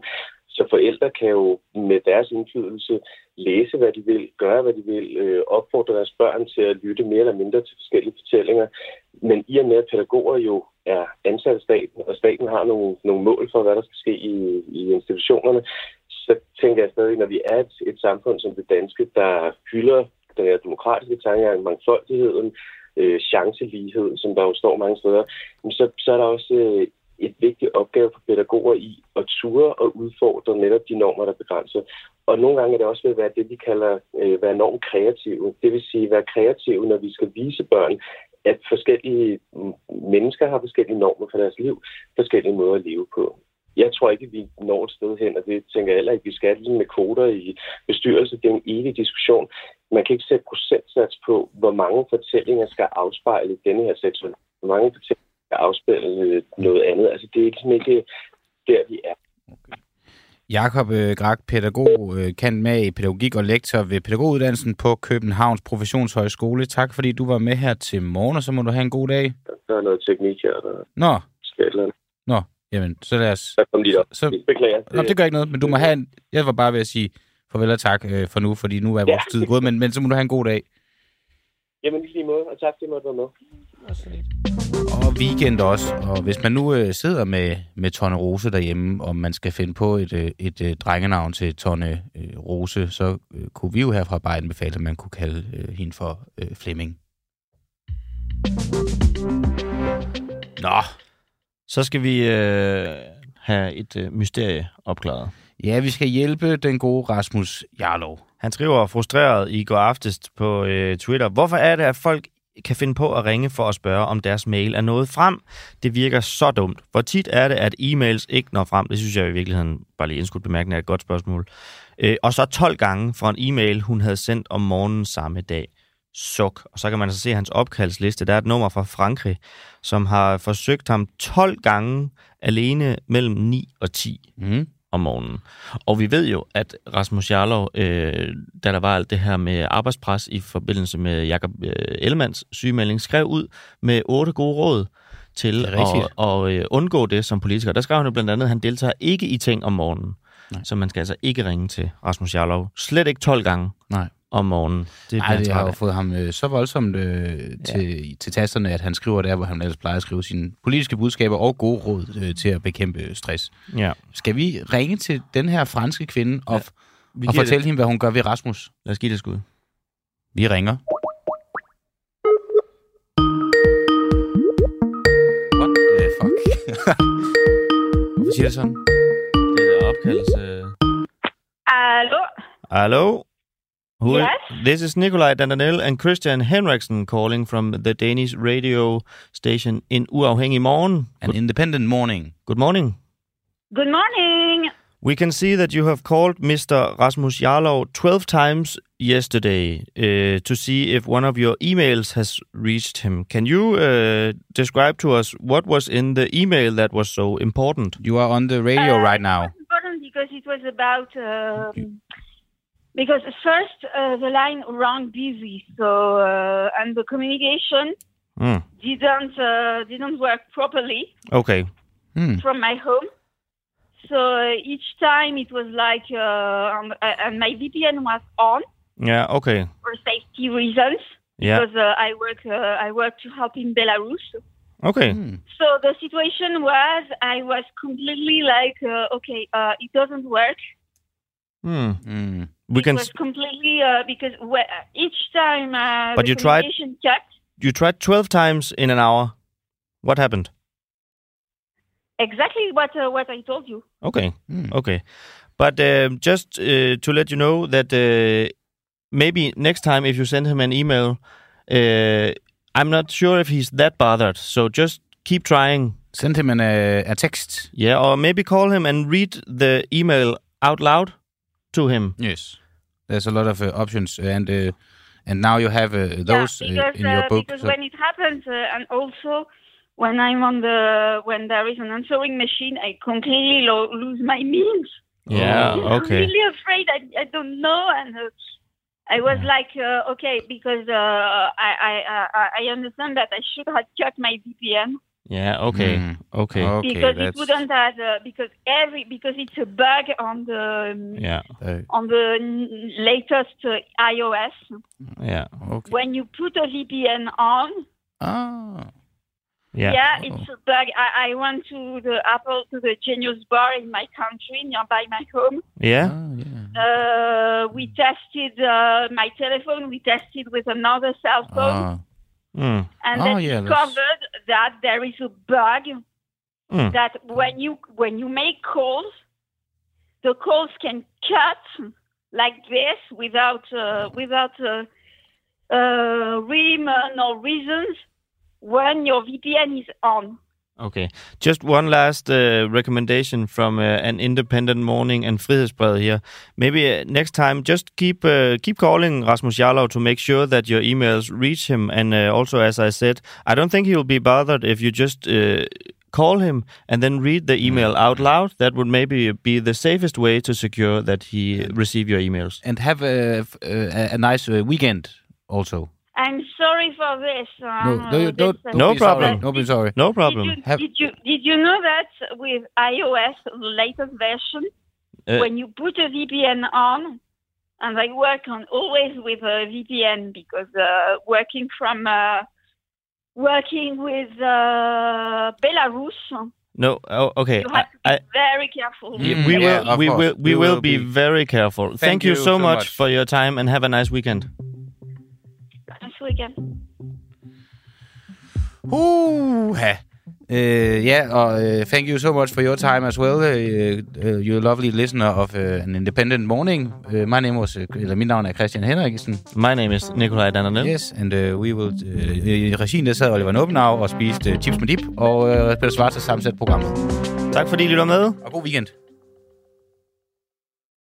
Så forældre kan jo med deres indflydelse læse, hvad de vil, gøre, hvad de vil, øh, opfordre deres børn til at lytte mere eller mindre til forskellige fortællinger. Men i og med, at pædagoger jo er ansat af staten, og staten har nogle, nogle mål for, hvad der skal ske i, i institutionerne, så tænker jeg stadig, når vi er et, et samfund som det danske, der hylder den her demokratiske tankegang, mangfoldigheden, øh, chancelighed, som der jo står mange steder, så, så er der også øh, et vigtigt opgave for pædagoger i at ture og udfordre netop de normer, der begrænser. Og nogle gange er det også ved at være det, vi kalder øh, være enormt kreative. Det vil sige være kreative, når vi skal vise børn, at forskellige mennesker har forskellige normer for deres liv, forskellige måder at leve på. Jeg tror ikke, at vi når et sted hen, og det tænker jeg heller ikke, vi skal ligesom med kvoter i bestyrelse. Det er en evig diskussion. Man kan ikke sætte procentsats på, hvor mange fortællinger skal afspejle denne her seksualitet. Hvor mange fortællinger afspejle noget andet. Altså, det er ligesom ikke der, vi er. Jakob øh, Grak, pædagog, øh, kendt med i pædagogik og lektor ved pædagoguddannelsen på Københavns Professionshøjskole. Tak fordi du var med her til morgen, og så må du have en god dag. Der er noget teknik her, der Nå, skal et eller andet. nå, jamen, så lad os... Så kom lige op. Så, Beklager. Nå, det gør ikke noget, men du må have en... Jeg var bare ved at sige farvel og tak øh, for nu, fordi nu er vores Ja. tid gået, men, men så må du have en god dag. Jamen, lige måde, og tak, fordi I måtte være med. Og weekend også. Og hvis man nu øh, sidder med, med Tonne Rose derhjemme, og man skal finde på et, øh, et øh, drengenavn til Tonne øh, Rose, så øh, kunne vi jo herfra bare anbefale, at man kunne kalde øh, hende for øh, Flemming. Nå. Så skal vi øh, have et øh, mysterie opklaret. Ja, vi skal hjælpe den gode Rasmus Jarlov. Han skriver frustreret i går aftes på øh, Twitter. Hvorfor er det, at folk kan finde på at ringe for at spørge, om deres mail er nået frem? Det virker så dumt. Hvor tit er det, at e-mails ikke når frem? Det synes jeg i virkeligheden, bare lige indskudt bemærkende, er et godt spørgsmål. Øh, og så 12 gange fra en e-mail, hun havde sendt om morgenen samme dag. Suk. Og så kan man altså se hans opkaldsliste. Der er et nummer fra Frankrig, som har forsøgt ham 12 gange alene mellem 9 og 10 mm om morgenen. Og vi ved jo, at Rasmus Jarlov, øh, da der var alt det her med arbejdspres i forbindelse med Jakob øh, Ellemanns sygemelding, skrev ud med otte gode råd til at, at øh, undgå det som politiker. Der skrev han jo blandt andet, at han deltager ikke i ting om morgenen. Nej. Så man skal altså ikke ringe til Rasmus Jarlov. Slet ikke 12 gange Nej. Om morgenen. Det det han har jo fået ham øh, så voldsomt øh, til, ja. til tasterne, at han skriver der, hvor han ellers plejer at skrive sine politiske budskaber og gode råd øh, til at bekæmpe stress. Ja. Skal vi ringe til den her franske kvinde og, vi og fortælle det. hende, hvad hun gør ved Rasmus? Lad os give det et skud. Vi ringer. What the fuck? Hvorfor siger det sådan? Det er opkaldelse. Hallo? Hello? Who Yes? This is Nikolaj Dandanel and Christian Henriksen calling from the Danish radio station in Uafhængig Morgen. An independent morning. Good morning. Good morning. We can see that you have called Mr. Rasmus Jarlov 12 times yesterday uh, to see if one of your emails has reached him. Can you uh, describe to us what was in the email that was so important? You are on the radio Uh, right now. Important because it was about um, because first uh, the line rang busy, so uh, and the communication Mm. didn't uh, didn't work properly. Okay. Hmm. from my home. So uh, each time it was like, uh, um, uh, and my VPN was on Yeah. okay. for safety reasons Yeah. because uh, I work uh, I work to help in Belarus. Okay. So the situation was I was completely like, uh, okay, uh, it doesn't work. Hmm. We it can. was completely uh, because whe- each time uh, But the you tried- communication cut. You tried 12 times in an hour. What happened? Exactly what uh, what I told you. Okay. Okay. But um, just uh, to let you know that uh, maybe next time if you send him an email, uh, I'm not sure if he's that bothered. So just keep trying. Send him an, uh, a text. Yeah, or maybe call him and read the email out loud to him. Yes. There's a lot of uh, options, and uh, and now you have uh, those yeah, uh, because, in your uh, book. because so- when it happens, uh, and also when I'm on the when there is an answering machine, I completely lo- lose my means. Yeah, I'm okay. really afraid. I, I don't know, and uh, I was like, uh, okay, because uh, I I uh, I understand that I should have cut my VPN Yeah, okay. Hmm. Okay. because it wouldn't have uh, because every because it's a bug on the um, Yeah. on the n- latest uh, iOS. Yeah. Okay. When you put a VPN on, Ah. Yeah. Yeah, it's a bug. I, I went to the Apple to the Genius Bar in my country, nearby my home. Yeah. Uh, we tested uh, my telephone. We tested with another cell phone, Ah. Hmm. and Oh, they yeah, that's- discovered that there is a bug Hmm. that when you when you make calls, the calls can cut like this without uh, without uh, uh, or reasons when your VPN is on. Okay. Just one last uh, recommendation from uh, an independent morning and Frihedsbrevet here. Maybe uh, next time, just keep uh, keep calling Rasmus Jarlov to make sure that your emails reach him. And uh, also, as I said, I don't think he'll be bothered if you just uh, call him and then read the email out loud. That would maybe be the safest way to secure that he receive your emails. And have a, a, a nice uh, weekend also. I'm sorry for this. Uh, No, no, this, don't, don't No be problem. Sorry. Don't be sorry. No problem. Did you, Have- did you did you know that with iOS the latest version, Uh, when you put a VPN on, and I work on always with a VPN because uh, working from uh, working with uh, Belarus, No. Oh, okay. you have to I, be I, very careful. Yeah, we Mm, will. yeah, of we course. will. We, will, be, very careful. Thank, you, so, much, for your time and have a nice weekend. Nice weekend. Uh-huh. Uh, yeah, og uh, thank you so much for your time as well. Uh, uh, you're a lovely listener of uh, an independent morning. Uh, my name was, uh, eller mit navn er Christian Henriksen. My name is Nikolaj Dananel. Yes, and uh, we will... Uh, I regien der sad Oliver Nubbenau og spiste uh, chips med dip, og uh, Peter Schwarz har sammensat programmet. Tak fordi I lytter med. Og god weekend.